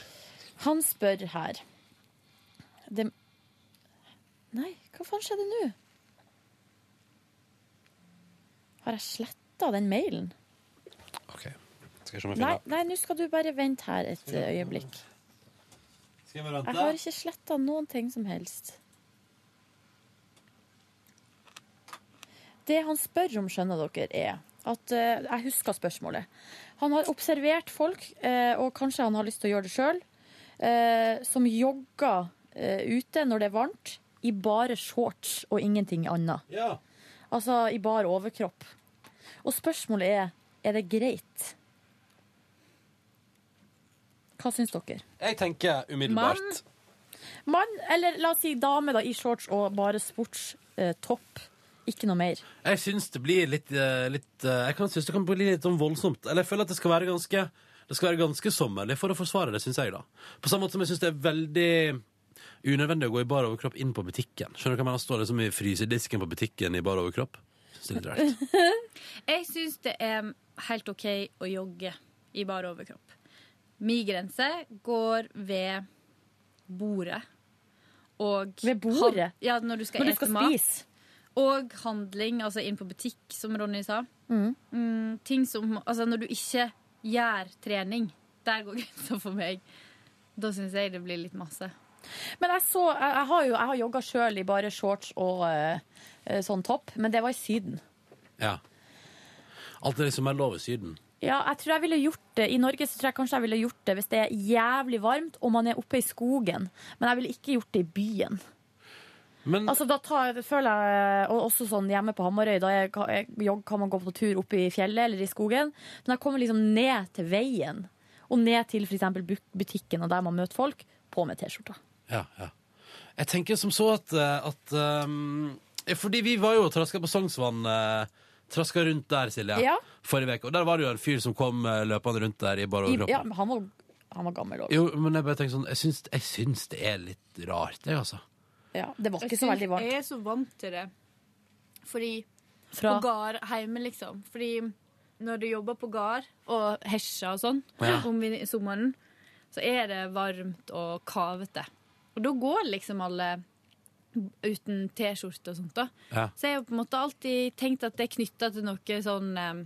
Han spør her det... Nei, hva faen skjedde nå? Har jeg sletta den mailen? OK. Skal jeg se om jeg finner nei, nå skal du bare vente her et øyeblikk. Skal jeg bare Jeg har ikke sletta noen ting som helst. Det han spør om, skjønner dere, er at eh, Jeg husker spørsmålet. Han har observert folk, eh, og kanskje han har lyst til å gjøre det sjøl, som jogger eh, ute når det er varmt, i bare shorts og ingenting annet. Ja. Altså i bar overkropp. Og spørsmålet er er det greit. Hva syns dere? Jeg tenker umiddelbart Mann, eller la oss si dame da, i shorts og bare sportstopp. Ikke noe mer. Jeg syns det blir litt, eh, litt eh, Jeg kan synes det kan bli litt sånn voldsomt. Eller jeg føler at det skal være ganske Det skal være ganske sommerlig for å forsvare det, syns jeg, da. På samme måte som jeg syns det er veldig unødvendig å gå i bar overkropp inn på butikken. Skjønner du hva jeg mener? Står liksom i frysedisken på butikken i bar overkropp. Synes det er litt rart. Jeg syns det er helt OK å jogge i bar overkropp. Min grense går ved bordet. Og Ved bordet? Ja, når du skal Når du skal mat. spise. Og handling, altså inn på butikk, som Ronny sa. Mm. Mm, ting som Altså, når du ikke gjør trening, der går grensa for meg. Da syns jeg det blir litt masse. Men jeg så Jeg, jeg har jo jeg har jogga sjøl i bare shorts og eh, sånn topp, men det var i Syden. Ja. Alt det som er lov i Syden. Ja, jeg tror jeg ville gjort det I Norge så tror jeg kanskje jeg ville gjort det hvis det er jævlig varmt og man er oppe i skogen. Men jeg ville ikke gjort det i byen. Men Altså da tar, jeg- føler jeg, og også sånn hjemme på Hamarøy, da jeg, jeg, jogg, kan man gå på tur oppe i fjellet eller i skogen. Men jeg kommer liksom ned til veien, og ned til eksempel butikken og der man møter folk, på med T-skjorta. Ja, ja. Jeg tenker som så at, eh, at um, eh, Fordi vi var jo og traska på Sognsvann. Uh, traska rundt der, Silje, Ja. forrige uke. Og der var det jo en fyr som kom eh, løpende rundt der i bar I, overkropp. ja, men han var, han var gammel òg. Jo, men jeg bare tenker sånn Jeg syns, jeg syns det er litt rart, det, altså. Ja, det var ikke så veldig varmt. Jeg er så vant til det. Fordi Fra På gard hjemme, liksom. Fordi når du jobber på gard og hesja og sånn Ja. om sommeren, så er det varmt og kavete. Og da går liksom alle uten T-skjorte og sånt. da. Ja. Så jeg har på en måte alltid tenkt at det er knytta til noe sånn eh,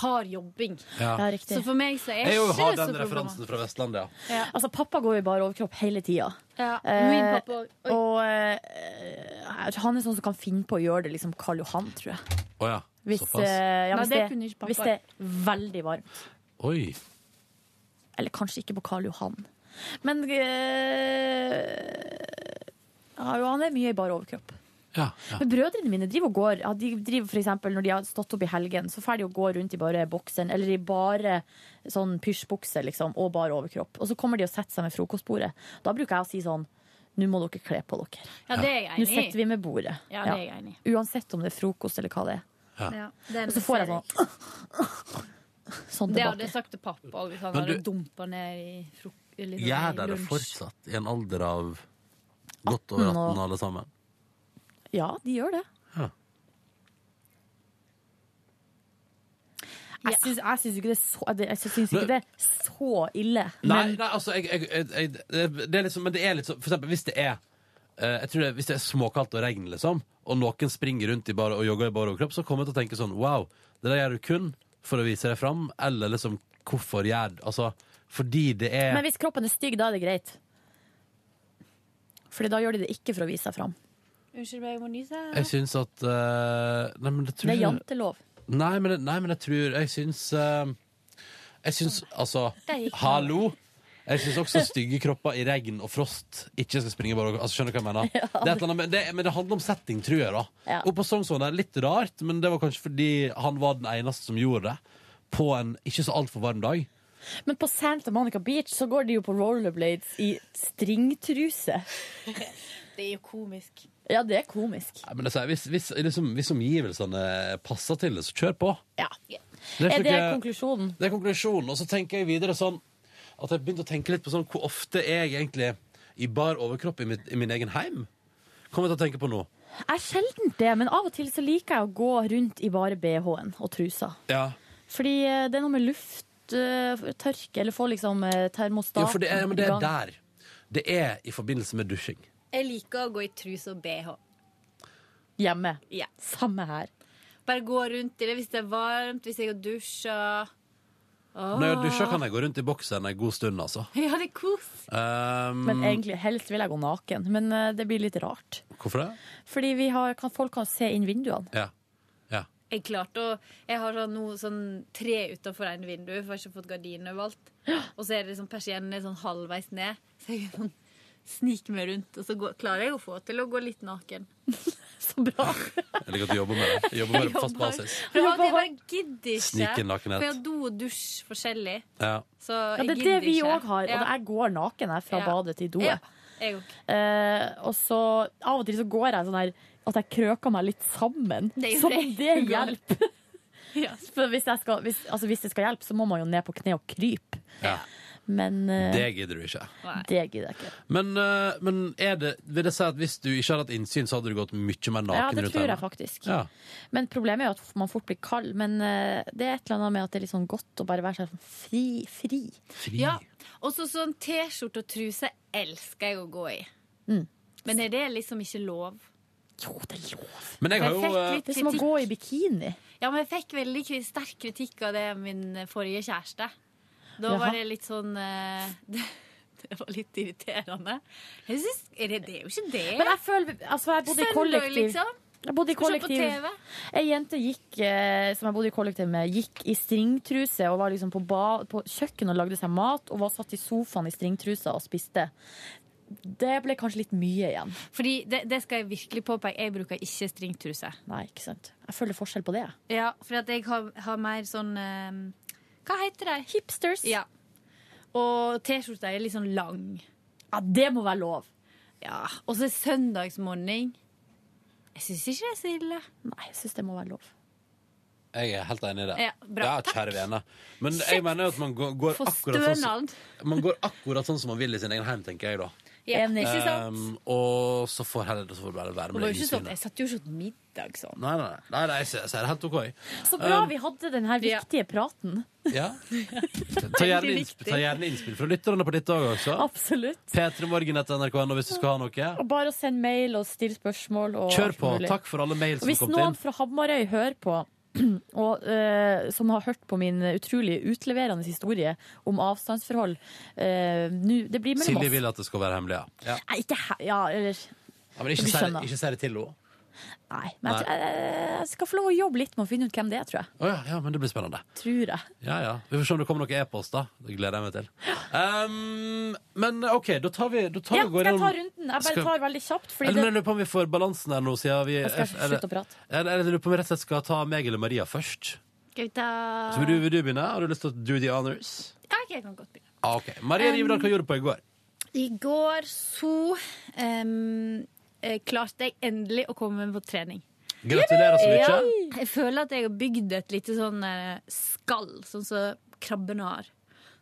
hard jobbing. Ja. Ja, riktig. Så for meg så er Jeg jo ikke har så den referansen fra Vestlandet, ja. Altså, pappa går jo i bar overkropp hele tida. Ja, Eh, min pappa Oi. Og eh, han er sånn som kan finne på å gjøre det liksom Karl Johan, tror jeg. Å ja. Hvis, Såpass. eh, ja, Nei, hvis, det det, kunne ikke pappa. hvis det er veldig varmt. Oi. Eller kanskje ikke på Karl Johan. Men eh, ja, jo, han er mye i bar overkropp. Ja, ja. Men brødrene mine driver og går ja, De driver for eksempel Når de har stått opp i helgen, så får de å gå rundt i bare boksen, eller i bare sånn pysjbukse, liksom, og bare overkropp. Og så kommer de og setter seg med frokostbordet. Da bruker jeg å si sånn Nå må dere kle på dere. Ja, det er jeg Nå enig i. setter vi med bordet. Ja, det er jeg enig i. Uansett om det er frokost eller hva det er. Ja, den Og så får jeg sånn Sånn Det hadde jeg sagt til pappa òg, hvis han hadde du- dumpa ned i frokost. Gjør dere det fortsatt i en alder av godt over 18 og- 18 alle sammen? Ja, de gjør det. Ja. Jeg syns, jeg syns ikke det så, jeg syns ikke det er så ille. Nei, Men nei altså, jeg, jeg, det er liksom, men det er litt sånn For eksempel hvis det er eh, jeg tror det, Hvis det er småkaldt og regn, liksom, og noen springer rundt i bare, og jogger i bar overkropp, så kommer jeg til å tenke sånn Wow, det der gjør du kun for å vise deg fram, eller liksom Hvorfor gjør Altså, fordi det er Men hvis kroppen er stygg, da er det greit. Fordi da gjør de det ikke for å vise seg fram. Unnskyld meg, jeg må nyse. Jeg syns at eh, Nei, men det tror Det er jantelov. Nei, men, nei, men jeg tror Jeg syns eh, Jeg syns altså Der gikk den. Hallo! Jeg syns også stygge kropper i regn og frost ikke skal springe bare altså, Skjønner du hva jeg mener? Det er et eller annet, men, det, men det handler om setting, tror jeg. da Ja. Og på Sognsvann er det litt rart, men det var kanskje fordi han var den eneste som gjorde det. På en ikke så altfor varm dag. Men på Santa Monica Beach så går de jo på rollerblades i stringtruse. Det er jo komisk. Ja, det er komisk. Ja, men det, er- hvis, hvis, liksom, hvis omgivelsene passer til det, så kjør på. Ja. Det Er det ikke- konklusjonen? Det er konklusjonen. Og så tenker jeg videre sånn at jeg begynte å tenke litt på sånn hvor ofte er jeg egentlig i bar overkropp i, mitt, i min egen heim. Kommer jeg til å tenke på nå. Jeg er sjelden det, men av og til så liker jeg å gå rundt i bare BH-en og trusa. Ja, Fordi eh, det er noe med lufttørke, eller få liksom termostaten i gang. Ja, for det er, det er der. Det er i forbindelse med dusjing. Jeg liker å gå i truse og bh. Hjemme. Ja. Samme her. Bare gå rundt i det hvis det er varmt, hvis jeg har dusja. Åh. Når jeg dusjer, kan jeg gå rundt i boksen en god stund, altså. Ja, det er kos. Um, Men egentlig, helst vil jeg gå naken. Men eh, det blir litt rart. Hvorfor det? Fordi vi har, kan, folk kan se inn vinduene. Ja. ja. Jeg klarte å Jeg har sånn, noe, sånn tre utenfor en vindu, for jeg har ikke fått gardiner overalt. Og så er det sånn persiennene sånn halvveis ned. Så jeg sånn sniker meg rundt, og så går, klarer jeg å få til å gå litt naken. Så bra! Jeg liker at du jobber med det. Jeg jobber med det på fast basis. Jeg, bare gidder ikke. Snike nakenhet. For jeg har do og dusj forskjellig. Ja. Så Ja, det er det vi òg har. Og jeg går naken her fra Ja. badet til doet. Ja, jeg òg. Eh, og så av og til så går jeg sånn her at jeg krøker meg litt sammen. Det Som det. om det hjelper. Ja. For hvis, jeg skal, hvis, altså hvis det skal hjelpe, så må man jo ned på kne og krype. ja. Men eh, Det gidder du ikke. det gidder jeg ikke. Men, uh, men er det, vil det si at hvis du ikke hadde hatt innsyn, så hadde du gått mye mer naken Ja, det rundt tror jeg hjemme? faktisk. Ja. Men problemet er jo at man fort blir kald. Men eh, det er et eller annet med at det er litt sånn godt å bare være sånn fri. fri. Fri. Ja. Og så sånn T-skjorte og truse elsker jeg å gå i. Mm. Men er det liksom ikke lov? Jo, det er lov. Men jeg har jo eh, Det er som å gå i bikini. Ja, men jeg fikk veldig kri- sterk kritikk av det min forrige kjæreste. Da Jaha. var det litt sånn eh, det, det var litt irriterende. Jeg synes, er det, det er jo ikke det. Men jeg føler Altså, jeg bodde i kollektiv. liksom. Jeg bodde i kollektiv. Ei jente gikk, eh, som jeg bodde i kollektiv med, gikk i stringtruse og var liksom på, på kjøkkenet og lagde seg mat, og var satt i sofaen i stringtrusa og spiste. Det ble kanskje litt mye igjen. Fordi det, det skal jeg virkelig påpeke. Jeg bruker ikke stringtruse. Nei, ikke sant. Jeg føler forskjell på det. Ja, for jeg har, har mer sånn eh, Hva heter det? Hipsters. Ja. Og T-skjorta er litt sånn lang. Ja, det må være lov. Ja. Og så er søndagsmorgen. Jeg syns ikke det er så ille. Nei, jeg syns det må være lov. Jeg er helt enig i det. Ja, bra. Ja, kjære vene. Men jeg mener jo at man går, går akkurat sånn man går akkurat sånn som man vil i sin egen heim, tenker jeg da. Ja, Enig. ikke sant? Um, og så får heller så får det bare være Det med var det jo ikke sånn, jeg satt jo ikke åt middag sånn. Nei, nei, nei, nei, jeg ser jeg ser helt OK. Så bra Um, vi hadde den her viktige praten. Ja. Ta gjerne, innspill, ta gjerne innspill fra lytterne på ditt òg, også. Absolutt. P3morgen etter NRK.no hvis du skal ha noe. Og bare å sende mail og stille spørsmål. Og Kjør på. Takk for alle mail som kom inn. hvis noen fra Hamarøy hører på, og eh, som har hørt på min utrolig utleverende historie om avstandsforhold eh, nu, Det blir mellom Silje oss. vil at det skal være hemmelig, ja. ja. Nei, ikke he ja, eller ja men ikke si det- ikke si det til henne. Nei, men jeg, tror- jeg, jeg skal få lov å jobbe litt med å finne ut hvem det er, tror jeg. Å ja, ja, men det blir spennende. Tror jeg. Ja, ja. Vi får se om det kommer noe e-post, da. Det gleder jeg meg til. Um, men OK, da tar vi, da tar Ja, vi går skal jeg ta gjennom- runden? Jeg bare Skal- tar veldig kjapt. Fordi Eller, men det, jeg lurer på om vi får balansen her nå, siden vi jeg skal er- slutte å prate. Eller eller jeg lurer på om vi rett og slett skal ta meg eller Maria først. Skal vi ta Så vil du, vil du begynne? Har du lyst til å do the honors? Ja, ok, jeg kan godt begynne. Ah, ok. Maria Rivdal, hva gjorde du på i går? I går så em, eh, klarte jeg endelig å komme meg på trening. Gratulerer så mye. Ja, jeg føler at jeg har bygd et lite sånn eh, skall, sånn som krabbene har.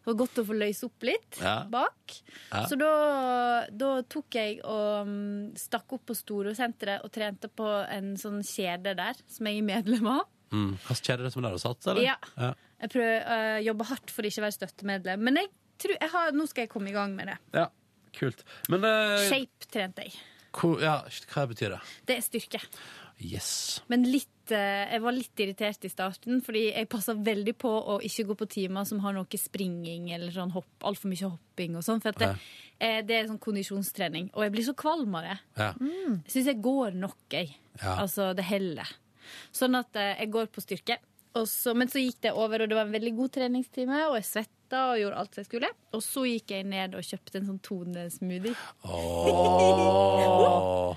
Det var godt å få løse opp litt Ja. bak. Ja. Så da, da tok jeg og mm, stakk opp på Storosenteret og trente på en sånn kjede der, som jeg er medlem av. Mm. Hva kjede det som der har satt, eller? Ja. Jeg prøver å jobbe hardt for ikke å være støttemedlem, men jeg tror, jeg har, nå skal jeg komme i gang med det. Ja, kult. Men uh... Shape trente jeg. Hvor, ja, hva betyr det? Det er styrke. Yes. Men litt, eh, jeg var litt irritert i starten, fordi jeg passa veldig på å ikke gå på timer som har noe springing eller sånn hopp, altfor mye hopping og sånn, for det, eh, det er sånn kondisjonstrening. Og jeg blir så kvalm av det. Ja. Jeg syns jeg går nok, jeg. Ja. Altså, det heller. Sånn at eh, jeg går på styrke. Så, men så gikk det over, og det var en veldig god treningstime, og jeg svetta og gjorde alt jeg skulle. Og så gikk jeg ned og kjøpte en sånn tonesmoothie. Åh.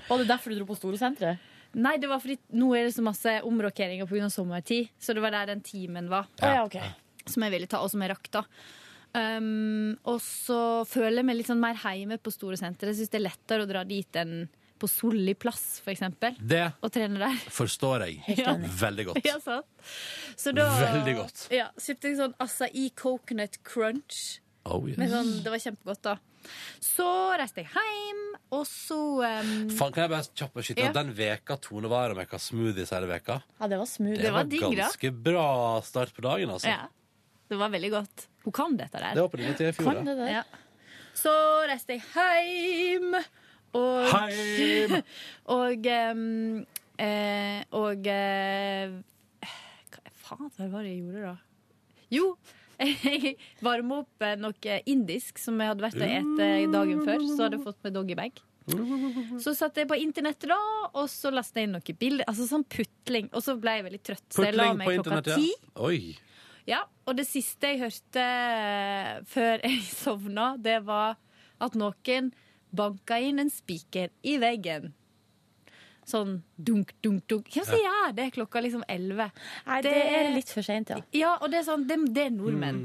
Var det derfor du dro på Storosenteret? Nei, det var fordi nå er det så masse omrokeringer pga. sommertid, så det var der den timen var. Ja, okay. Som jeg ville ta, og som jeg rakk, da. Um, og så føler jeg meg litt sånn mer hjemme på store sentre. Jeg syns det er lettere å dra dit enn på Solli plass, for eksempel. Det Og trene der. forstår jeg Ja. veldig godt. Ja, sant? Så da Veldig godt. Ja, kjøpte jeg sånn acai coconut crunch. Oh, yes. Sånn, det var kjempegodt, da. Så reiste jeg hjem, og så um, Fan, kan jeg bare kjapt skyte Ja. den veka Tone var og mekka smoothies hele veka? Ja, det var smooth. Det, var var, digg, da. ganske bra start på dagen, altså. Ja. Det var veldig godt. Hun kan dette der. Det håper jeg tid i fjor, da. det det? Ja. Så reiste jeg hjem, og Heim! Og um, eh, Og eh, Hva faen hva var det jeg gjorde, da? Jo, jeg varma opp eh, noe indisk som jeg hadde vært og spist dagen før. Så hadde jeg fått med doggybag. Så satte jeg på internettet, da, og så lastet jeg inn noen bilder. Altså sånn putling. Og så ble jeg veldig trøtt, så jeg la meg klokka internett, ti. ja. Ja, og det siste jeg hørte eh, før jeg sovna, det var at noen banka inn en spiker i veggen. Sånn dunk, dunk, dunk. Hvem som gjør det klokka liksom elleve? Nei, det er litt for seint, ja. Ja, og det er sånn, det, det er nordmenn.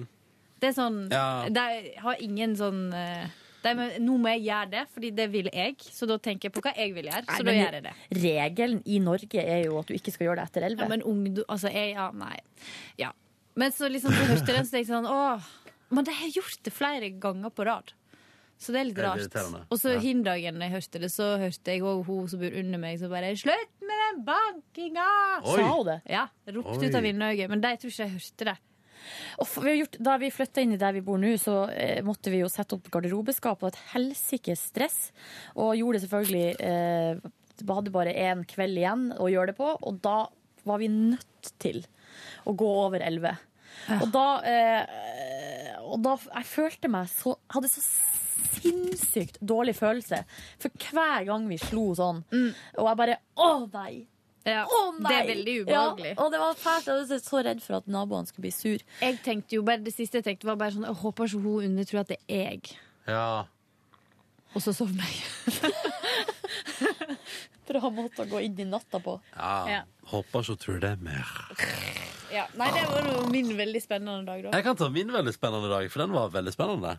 Det er sånn, Ja. De har ingen sånn eh, de, Nå må jeg gjøre det, fordi det vil jeg. Så da tenker jeg på hva jeg vil gjøre. Så Nei, da gjør jeg det. Regelen i Norge er jo at du ikke skal gjøre det etter Ja, men ungdom Altså, jeg Ja, nei. Ja. Men så liksom så hørte jeg den, så tenkte jeg sånn Åh, men de har gjort det flere ganger på rad. Så det er litt rart. Og så Ja. hindagen jeg hørte det, så hørte jeg òg hun som bor under meg, som bare 'Slutt med den bankinga!' Oi. Sa hun det? Ja. Ropte Oi. ut av vinduet. Men de tror ikke jeg hørte det. Og vi har gjort, da vi flytta inn i der vi bor nå, så eh, måtte vi jo sette opp garderobeskap og et helsikes stress. Og gjorde det selvfølgelig eh, hadde bare én kveld igjen å gjøre det på, og da var vi nødt til å gå over elleve. Og da eh, Og da Jeg følte meg så Hadde så sinnssykt dårlig følelse for hver gang vi slo sånn. Og jeg bare Å, nei! Ja, Å, nei! det er veldig ubehagelig. Ja, og det var fælt. Jeg var så redd for at naboene skulle bli sur. Jeg tenkte jo bare, Det siste jeg tenkte, var bare sånn Jeg håper ikke hun under tror at det er jeg. Ja. Og så sovna jeg. Bra måte å gå inn i natta på. ja. Ja. Håper ikke hun tror det er mer. Ja, nei, det var min veldig spennende dag, da. Jeg kan ta min veldig spennende dag, for den var veldig spennende.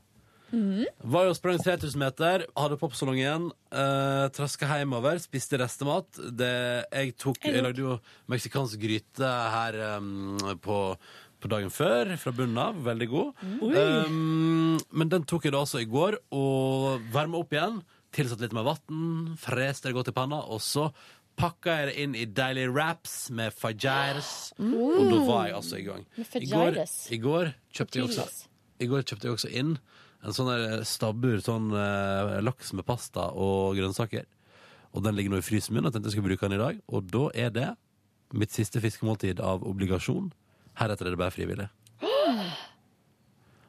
Var jo sprang 3000 meter, hadde popsalong igjen, uh, traska hjemover, spiste restemat. Det, jeg, tok, jeg lagde jo meksikansk gryte her um, på, på dagen før, fra bunnen av. Veldig god. Um, men den tok jeg da altså i går, og varma opp igjen. Tilsatt litt mer vann, freste det godt i panna, og så pakka jeg det inn i deilige wraps med fajitas. Og da var jeg altså i gang. I går, i går kjøpte jeg også i går kjøpte jeg også inn en sånn der stabbur sånn eh, laks med pasta og grønnsaker. Og den ligger nå i frysen min, og jeg tenkte jeg skulle bruke den i dag. Og da er det mitt siste fiskemåltid av obligasjon. Heretter er det bare frivillig.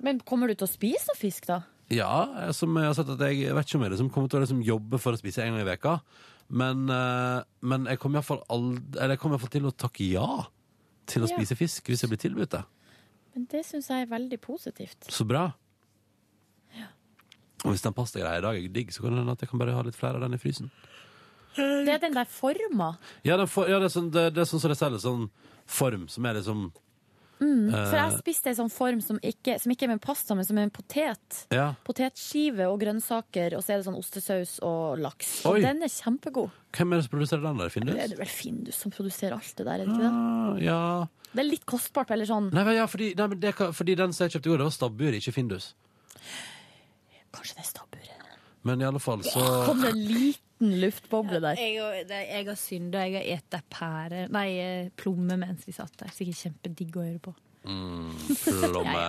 Men kommer du til å spise noe fisk, da? Ja, eh, som jeg har sagt at jeg vet ikke om jeg liksom kommer til å liksom jobbe for å spise en gang i veka Men, eh, men jeg kommer iallfall kommer i hvert fall til å takke ja til å Ja. spise fisk hvis jeg blir tilbudt det. Men det syns jeg er veldig positivt. Så bra. Og hvis den pastagreia i dag er digg, så kan det hende at jeg kan bare ha litt flere av den i frysen. Det er den der forma. Ja, den for, ja det, er sånn, det, det er sånn som de selger, sånn form som er liksom Mm. For Eh. jeg spiste en sånn form som ikke, som ikke er med pasta, men som er en potet. Ja. Potetskive og grønnsaker, og så er det sånn ostesaus og laks. Oi. Og den er kjempegod. Hvem er det som produserer den der? Findus? Det er det vel Findus som produserer alt det der, er det ikke det? Ah, ja Det er litt kostbart, eller sånn. Nei, ja, fordi, nei, men det, fordi den som jeg kjøpte i går, det var stabbur, ikke Findus. Kanskje det er stabburet. Men i alle fall, så Kom det en liten luftboble der. Jeg, jeg har synda. Jeg har spist pære Nei, eh, plomme mens vi satt der. Sikkert kjempedigg å høre på. mm, plomme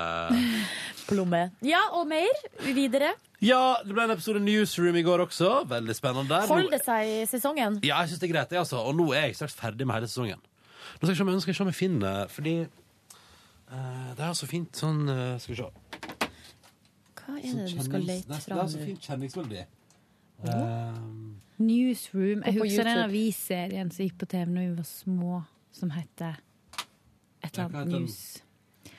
Plomme. Ja, og mer videre. Ja, det ble en episode Newsroom i går også. Veldig spennende. Holder det seg i sesongen. Ja, jeg syns det er greit, jeg, altså. Og nå er jeg straks ferdig med hele sesongen. Nå skal jeg se om jeg, nå skal jeg, se om jeg finner Fordi uh, det er så fint sånn uh, Skal vi se. Hva er det du skal lete fram Det er så fint kjenningsmelodi. Um, Newsroom. Jeg husker den avisserien som gikk på TV når vi var små, som heter et eller annet heter news.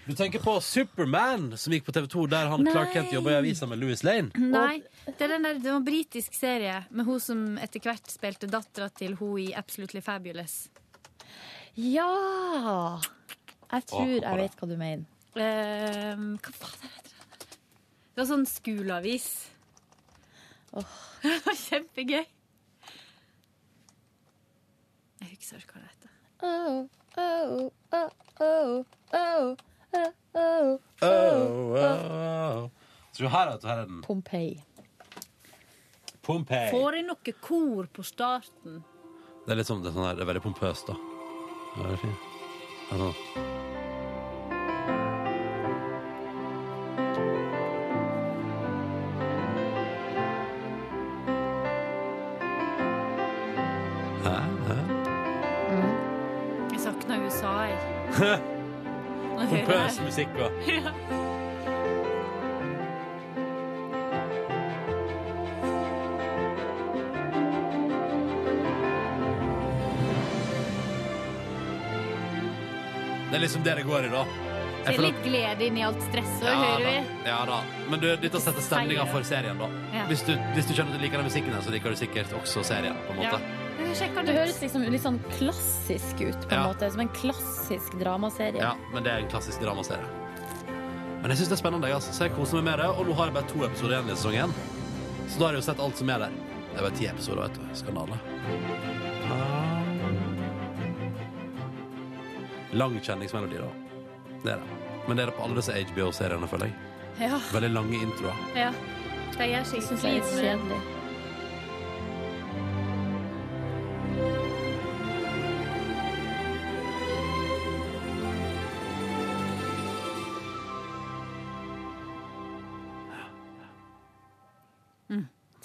du tenker på Superman, som gikk på TV2, der han Nei. Clark Kent jobba i avisa med Louis Lane. Nei, det er den der, det var en britisk serie med hun som etter hvert spilte dattera til hun i Absolutely Fabulous. Ja! Jeg tror jeg vet hva du mener. Ehm, hva faen heter det? Det var sånn skoleavis. Det var kjempegøy. Jeg husker ikke hva det heter. Oh, oh, oh, oh, oh, oh, oh. Oh, oh, oh. Så her, er den. Pompeii. Pompeii. Får jeg noe kor på starten? Det er litt sånn, det er, sånn her, det er veldig pompøst, da. Det er fint. Det er sånn. Pompøs musikk og Ja. Det er liksom det det går i, da. Det Jeg er føler litt glede inn i alt stresset, hører da. vi. Ja da. Men du, dette setter stemninga for serien, da. Ja. Hvis, du, hvis du skjønner at du liker den musikken, her, så liker du sikkert også serien. på en måte. Sjekker Det det høres liksom litt sånn klassisk ut, på en Ja. måte. Som en klassisk dramaserie. Ja, men det er en klassisk dramaserie. Men jeg syns det er spennende, jeg, altså. så jeg koser meg med det. Og nå har jeg bare to episoder igjen i sesongen. Så da har jeg jo sett alt som er der. Det er bare ti episoder, vet du. Skandale. Ah. Lang kjenningsmelodi, da. Det er det. Men det er det på alle disse HBO-seriene, føler jeg. Ja. Veldig lange introer. ja. De gjør seg Syns jeg er litt kjedelig.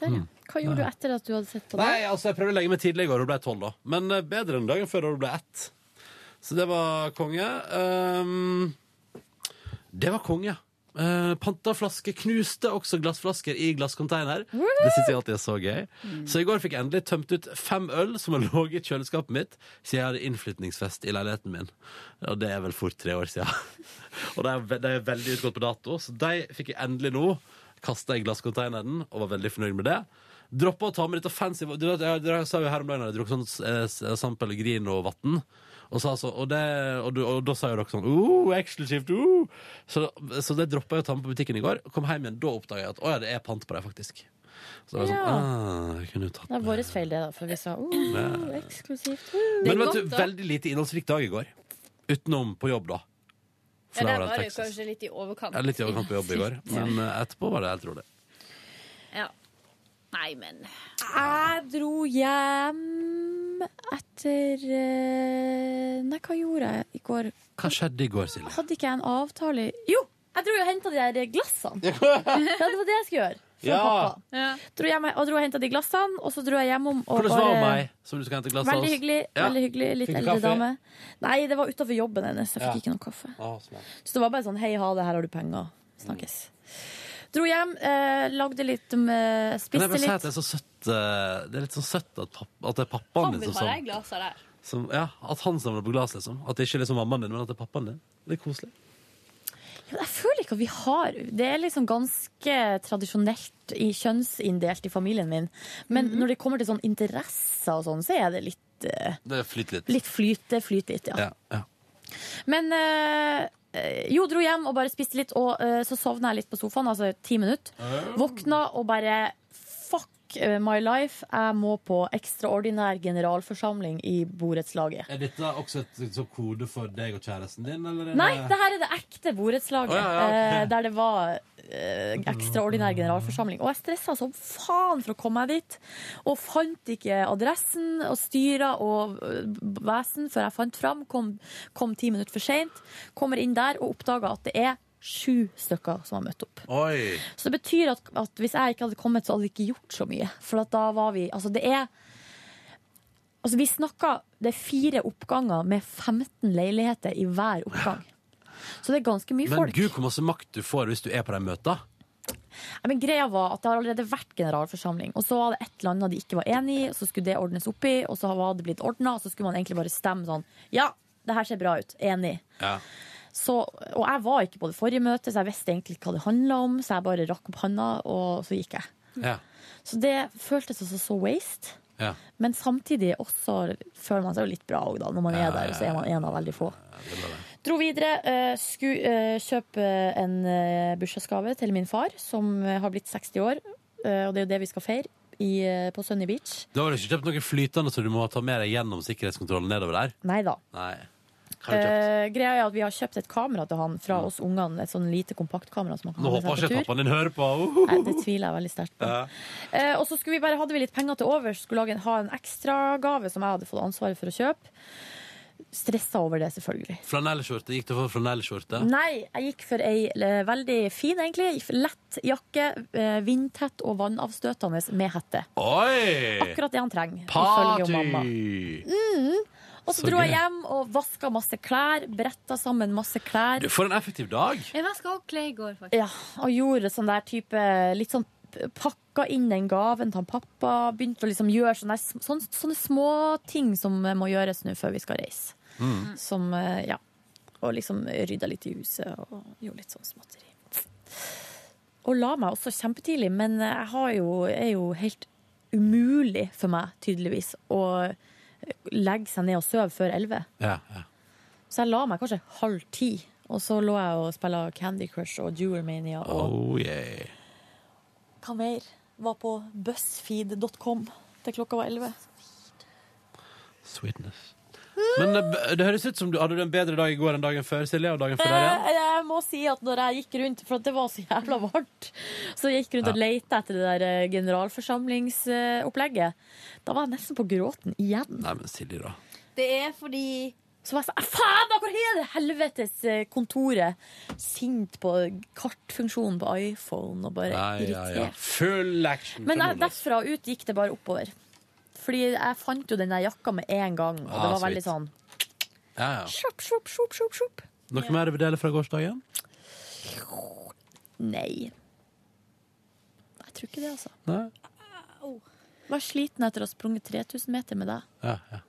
Der, Mm. Hva gjorde du etter at du hadde sett på det? Nei, altså, jeg prøvde å legge meg tidlig i går, og ble tolv, da. Men eh, bedre enn dagen før, da det ble ett. Så det var konge. Um, det var konge. Uh, Panta flaske, knuste også glassflasker i glasscontainer. Det syns jeg alltid er så gøy. Så i går fikk jeg endelig tømt ut fem øl som har ligget i kjøleskapet mitt siden jeg hadde innflytningsfest i leiligheten min. Og det er vel fort tre år siden. og de er, ve- de er veldig utgått på dato, så de fikk jeg endelig nå. Kasta i glasscontaineren og var veldig fornøyd med det. Droppa å ta med dette fancy Du vet, jeg, jeg sa jo her om dagen at jeg drakk sånn eh, San Pellegrino-vann. Og, så, og, det, og, du- og da sa jo dere sånn oh, eksklusivt, oh. Så, så det droppa jeg å ta med på butikken i går. Kom hjem igjen, Da oppdaga jeg at å ja, det er pant på det, faktisk. Så det var sånn, Ja. ah, jo tatt Det er vår feil, det, da, for vi sa oh, eksklusivt. Oh. Men vet du, veldig lite innholdsrik dag i går. Utenom på jobb, da. Ja, For da var det Texas. kanskje litt i overkant. Ja, litt i overkant på jobb i går, men eh, etterpå var det helt rolig. Ja. Nei, men Jeg dro hjem etter eh, Nei, hva gjorde jeg i går? Hva skjedde i går, Silje? Hadde ikke jeg en avtale Jo! Jeg dro og henta de der glassene. Ja, det var det jeg skulle gjøre. Ja. pappa. ja. Dro hjem, og dro og henta de glassene, og så dro jeg hjemom og Hvordan var bare meg, som du skal hente glass av Veldig hyggelig. Ja. veldig hyggelig Litt Fikk du eldre kaffe? dame. Nei, det var utafor jobben hennes. Jeg fikk Ja. ikke noe kaffe. Å, smart. Så det var bare sånn hei, ha det, her har du penger. Snakkes. Dro hjem, eh, lagde litt eh, Kan jeg Spiste bare si at litt. det er så søtt eh, Det er litt sånn søtt at, papp, at det er pappaen Han din vil som, bare ha som, glaset der. som Ja, at han samler på glass, liksom. At det ikke er liksom mammaen din, men at det er pappaen din. Det er koselig. Jeg føler ikke at vi har Det er liksom ganske tradisjonelt i kjønnsinndelt i familien min. Men Mhm. når det kommer til sånn interesser og sånn, så er det litt, eh, Det flyter litt. litt flyt. Det flyter litt, ja. Ja, ja. Men eh, jo, dro hjem og bare spiste litt, og eh, så sovna jeg litt på sofaen, altså ti minutter. Våkna og bare fuck eh, my life, jeg må på ekstraordinær generalforsamling i borettslaget. Er dette også et så kode for deg og kjæresten din, eller? er Nei, det- her er det ekte borettslaget. Oh, ja, ja, ok. eh, Der det var eh, ekstraordinær generalforsamling. Og jeg stressa som faen for å komme meg dit. Og fant ikke adressen og styra og vesen før jeg fant fram. Kom, kom ti minutter for seint. Kommer inn der og oppdaga at det er sju stykker som har møtt opp. Oi! Så det betyr at, at hvis jeg ikke hadde kommet, så hadde vi ikke gjort så mye. For da var vi Altså, det er Altså, vi snakka Det er fire oppganger med 15 leiligheter i hver oppgang. Så det er ganske mye Men folk. gud, hvor masse makt du får hvis du er på de møtene. Ja, men greia var at det har allerede vært generalforsamling, og så var det et eller annet de ikke var enig i, så skulle det ordnes opp i, og så var det blitt ordna, og så skulle man egentlig bare stemme sånn Ja, det her ser bra ut. Enig. Ja. Så, og jeg var ikke på det forrige møtet, så jeg visste egentlig ikke hva det handla om, så jeg bare rakk opp handa, og så gikk jeg. Ja. Så det føltes også så waste. ja. Men samtidig også føler man seg jo litt bra også, da, når man er der, så er man en av veldig få. Dro videre. Uh, skulle eh, kjøpe en eh, bursdagsgave til min far, som eh, har blitt 60 år. Eh, og det er jo det vi skal feire i, eh, på Sunny Beach. Du har vel ikke kjøpt noe flytende så du må ta med deg gjennom sikkerhetskontrollen nedover der? Nei da. Nei. Hva har du kjøpt? Eh, greia er at vi har kjøpt et kamera til han fra oss ungene. Et sånn lite kompaktkamera som han kan Nå ha med håper seg ikke på tur. pappaen din hører på. Uh, Nei, det tviler jeg veldig sterkt på. Ja. Eh, og så skulle vi bare, hadde vi litt penger til overs, skulle lage, ha en ekstragave som jeg hadde fått ansvaret for å kjøpe. Stressa over det, selvfølgelig. Flanellskjorte. Gikk du for flanellskjorte? Nei, jeg gikk for ei eh, veldig fin, egentlig. Lett jakke, eh, vindtett og vannavstøtende med hette. Oi! Akkurat det han trenger, ifølge jo mamma. Party! Og så Så dro jeg gøy. hjem og vaska masse klær, bretta sammen masse klær. Du, for en effektiv dag. Jeg vaska opp klær i går, faktisk. Ja, og gjorde sånn der type Litt sånn pakka inn den gaven til han pappa. Begynte å liksom gjøre sånne, sånne, sånne småting som må gjøres nå før vi skal reise. Som, eh, ja. Og liksom rydda litt i huset og gjorde litt sånn småtteri. Og la meg også kjempetidlig, men jeg har jo, er jo helt umulig for meg, tydeligvis, å legge seg ned og sove før elleve. Ja, ja. Så jeg la meg kanskje halv ti. Og så lå jeg og spilte Candy Crush og Duermania. og Oh yeah. hva mer? Var på buzzfeed.com til klokka var elleve. Sweetness. Men det, det høres ut som du hadde du en bedre dag i går enn dagen før, Silje. Og dagen før der igjen. Eh, Jeg må si at når jeg gikk rundt, for det var så jævla varmt, så jeg gikk rundt og lette etter det der eh, generalforsamlingsopplegget, da var jeg nesten på gråten igjen. Nei, men Silje, da. Det er fordi Så var jeg sånn Faen, da, hvor er det helvetes eh, kontoret? Sint på kartfunksjonen på iPhone og bare Ja, ja, ja. Full action. Men derfra ut gikk det bare oppover. Fordi jeg fant jo den der jakka med en gang, og det Ah, var veldig sweet. sånn Ja, ja. Sjopp, sjopp, sjopp, sjopp, sjopp. Noe mer du vil dele fra gårsdagen? Nei. Jeg tror ikke det, altså. Nei? Var sliten etter å ha sprunget 3000 meter med deg. Ja, ja.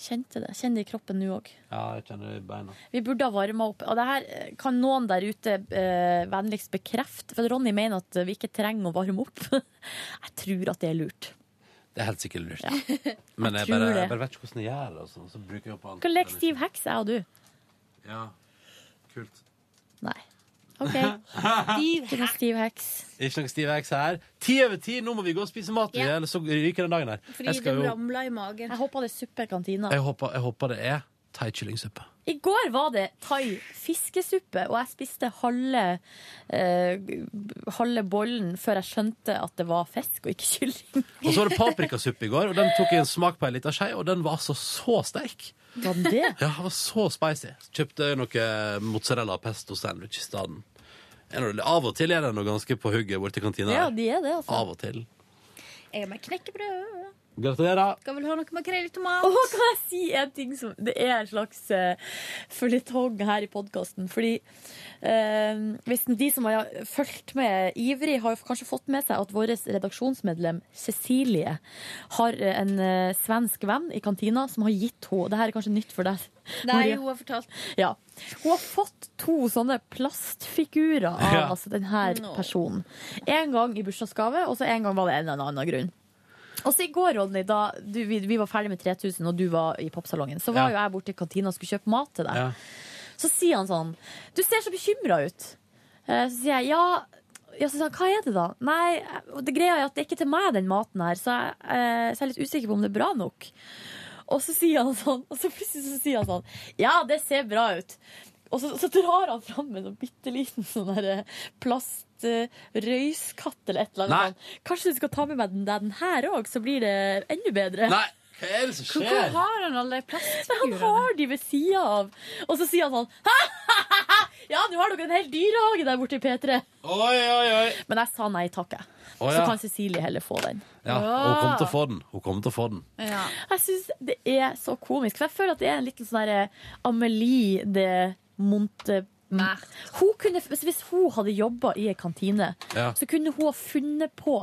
Kjente det. Kjenner det i kroppen nå òg. ja, jeg kjenner det i beina. Vi burde ha varma opp. Og det her eh, kan noen der ute eh, vennligst bekrefte. For Ronny mener at vi ikke trenger å varme opp. jeg tror at det er lurt. Det er helt sikkert lurt. Men jeg jeg bare, jeg bare vet ikke hvordan jeg gjør det. sånn, Så bruker jeg opp Skal leke stiv heks, jeg og du. Ja, kult. Nei. OK. Ikke noe stiv heks. Ikke noe stiv heks her. Ti over ti, nå må vi gå og spise mat, Ja. eller så ryker den dagen her. Fordi Jeg, skal de jo, ramla i magen. Jeg håper det er suppe i kantina. jeg, håper, jeg håper det er thaikyllingsuppe. I går var det thai fiskesuppe, og jeg spiste halve, eh, halve bollen før jeg skjønte at det var fisk og ikke kylling. Og så var det paprikasuppe i går, og den tok jeg en smak på ei lita skje, og den var altså så sterk. Var den det? Ja, den var så spicy. Kjøpte noe mozzarella pesto sandwich i stedet. Av og til er den noe ganske på hugget borti kantina. Ja, de er det, altså. Av og til. Jeg har med knekkebrød. Gratulerer. Skal vel høre noe makrell i tomat? Åh, kan jeg si en ting som Det er en slags uh, føljetong her i podkasten. Fordi uh, hvis de som har fulgt med ivrig, har kanskje fått med seg at vårt redaksjonsmedlem Cecilie har en uh, svensk venn i kantina som har gitt henne Dette er kanskje nytt for deg. Nei, hun har fortalt. Ja. Hun har fått to sånne plastfigurer av Ja. altså, denne personen. En gang i bursdagsgave, og så en gang var det en eller annen grunn. Og så i går, Ronny, da du, vi, vi var ferdig med 3000, og du var i popsalongen, så var Ja. jo jeg borte i kantina og skulle kjøpe mat til deg. Ja. Så sier han sånn Du ser så bekymra ut. Eh, Så sier jeg ja. Ja, så sier han, Hva er det, da? Nei, det greia er at det er ikke til meg, den maten her, så jeg, eh, så jeg er litt usikker på om det er bra nok. Og så sier han sånn, og så plutselig så sier han sånn Ja, det ser bra ut. Og så, så drar han fram en sånn bitte liten sånn der plastrøyskatt eller et eller annet. Nei. Kanskje du skal ta med meg den, den her òg, så blir det enda bedre. Nei, hva er det som Hvorfor skjer? har han alle plastfigurene? Han har de ved sida av. Og så sier han sånn Ja, nå har dere en hel dyrehage der borte i P3. Oi, oi, oi. Men jeg sa nei takk, jeg. Å, Så kan Cecilie heller få den. Ja, hun kommer til å få den. Hun kommer til å få den. Ja. Jeg syns det er så komisk. For jeg føler at det er en liten sånn derre Amelie de Monte... Hun kunne, hvis hun hadde jobba i ei kantine, Ja. så kunne hun ha funnet på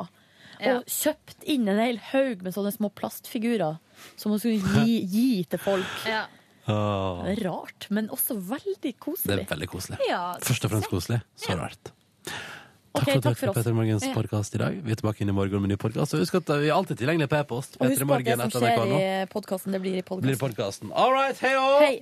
Ja. og kjøpt inn en hel haug med sånne små plastfigurer som hun skulle gi, gi til folk. Ja. Åh, Det er rart, men også veldig Det koselig. er veldig koselig. ja. Først og fremst koselig. Så rart. Takk for at du takk hørte for på oss. Petter Morgens Ja. podkast i dag. Vi er tilbake inn i morgen med ny podkast. Og husk at vi er alltid tilgjengelig på e-post. Og husk på at det som skjer i podkasten, det blir i Blir podkasten. podkasten. All right, hei og Hei.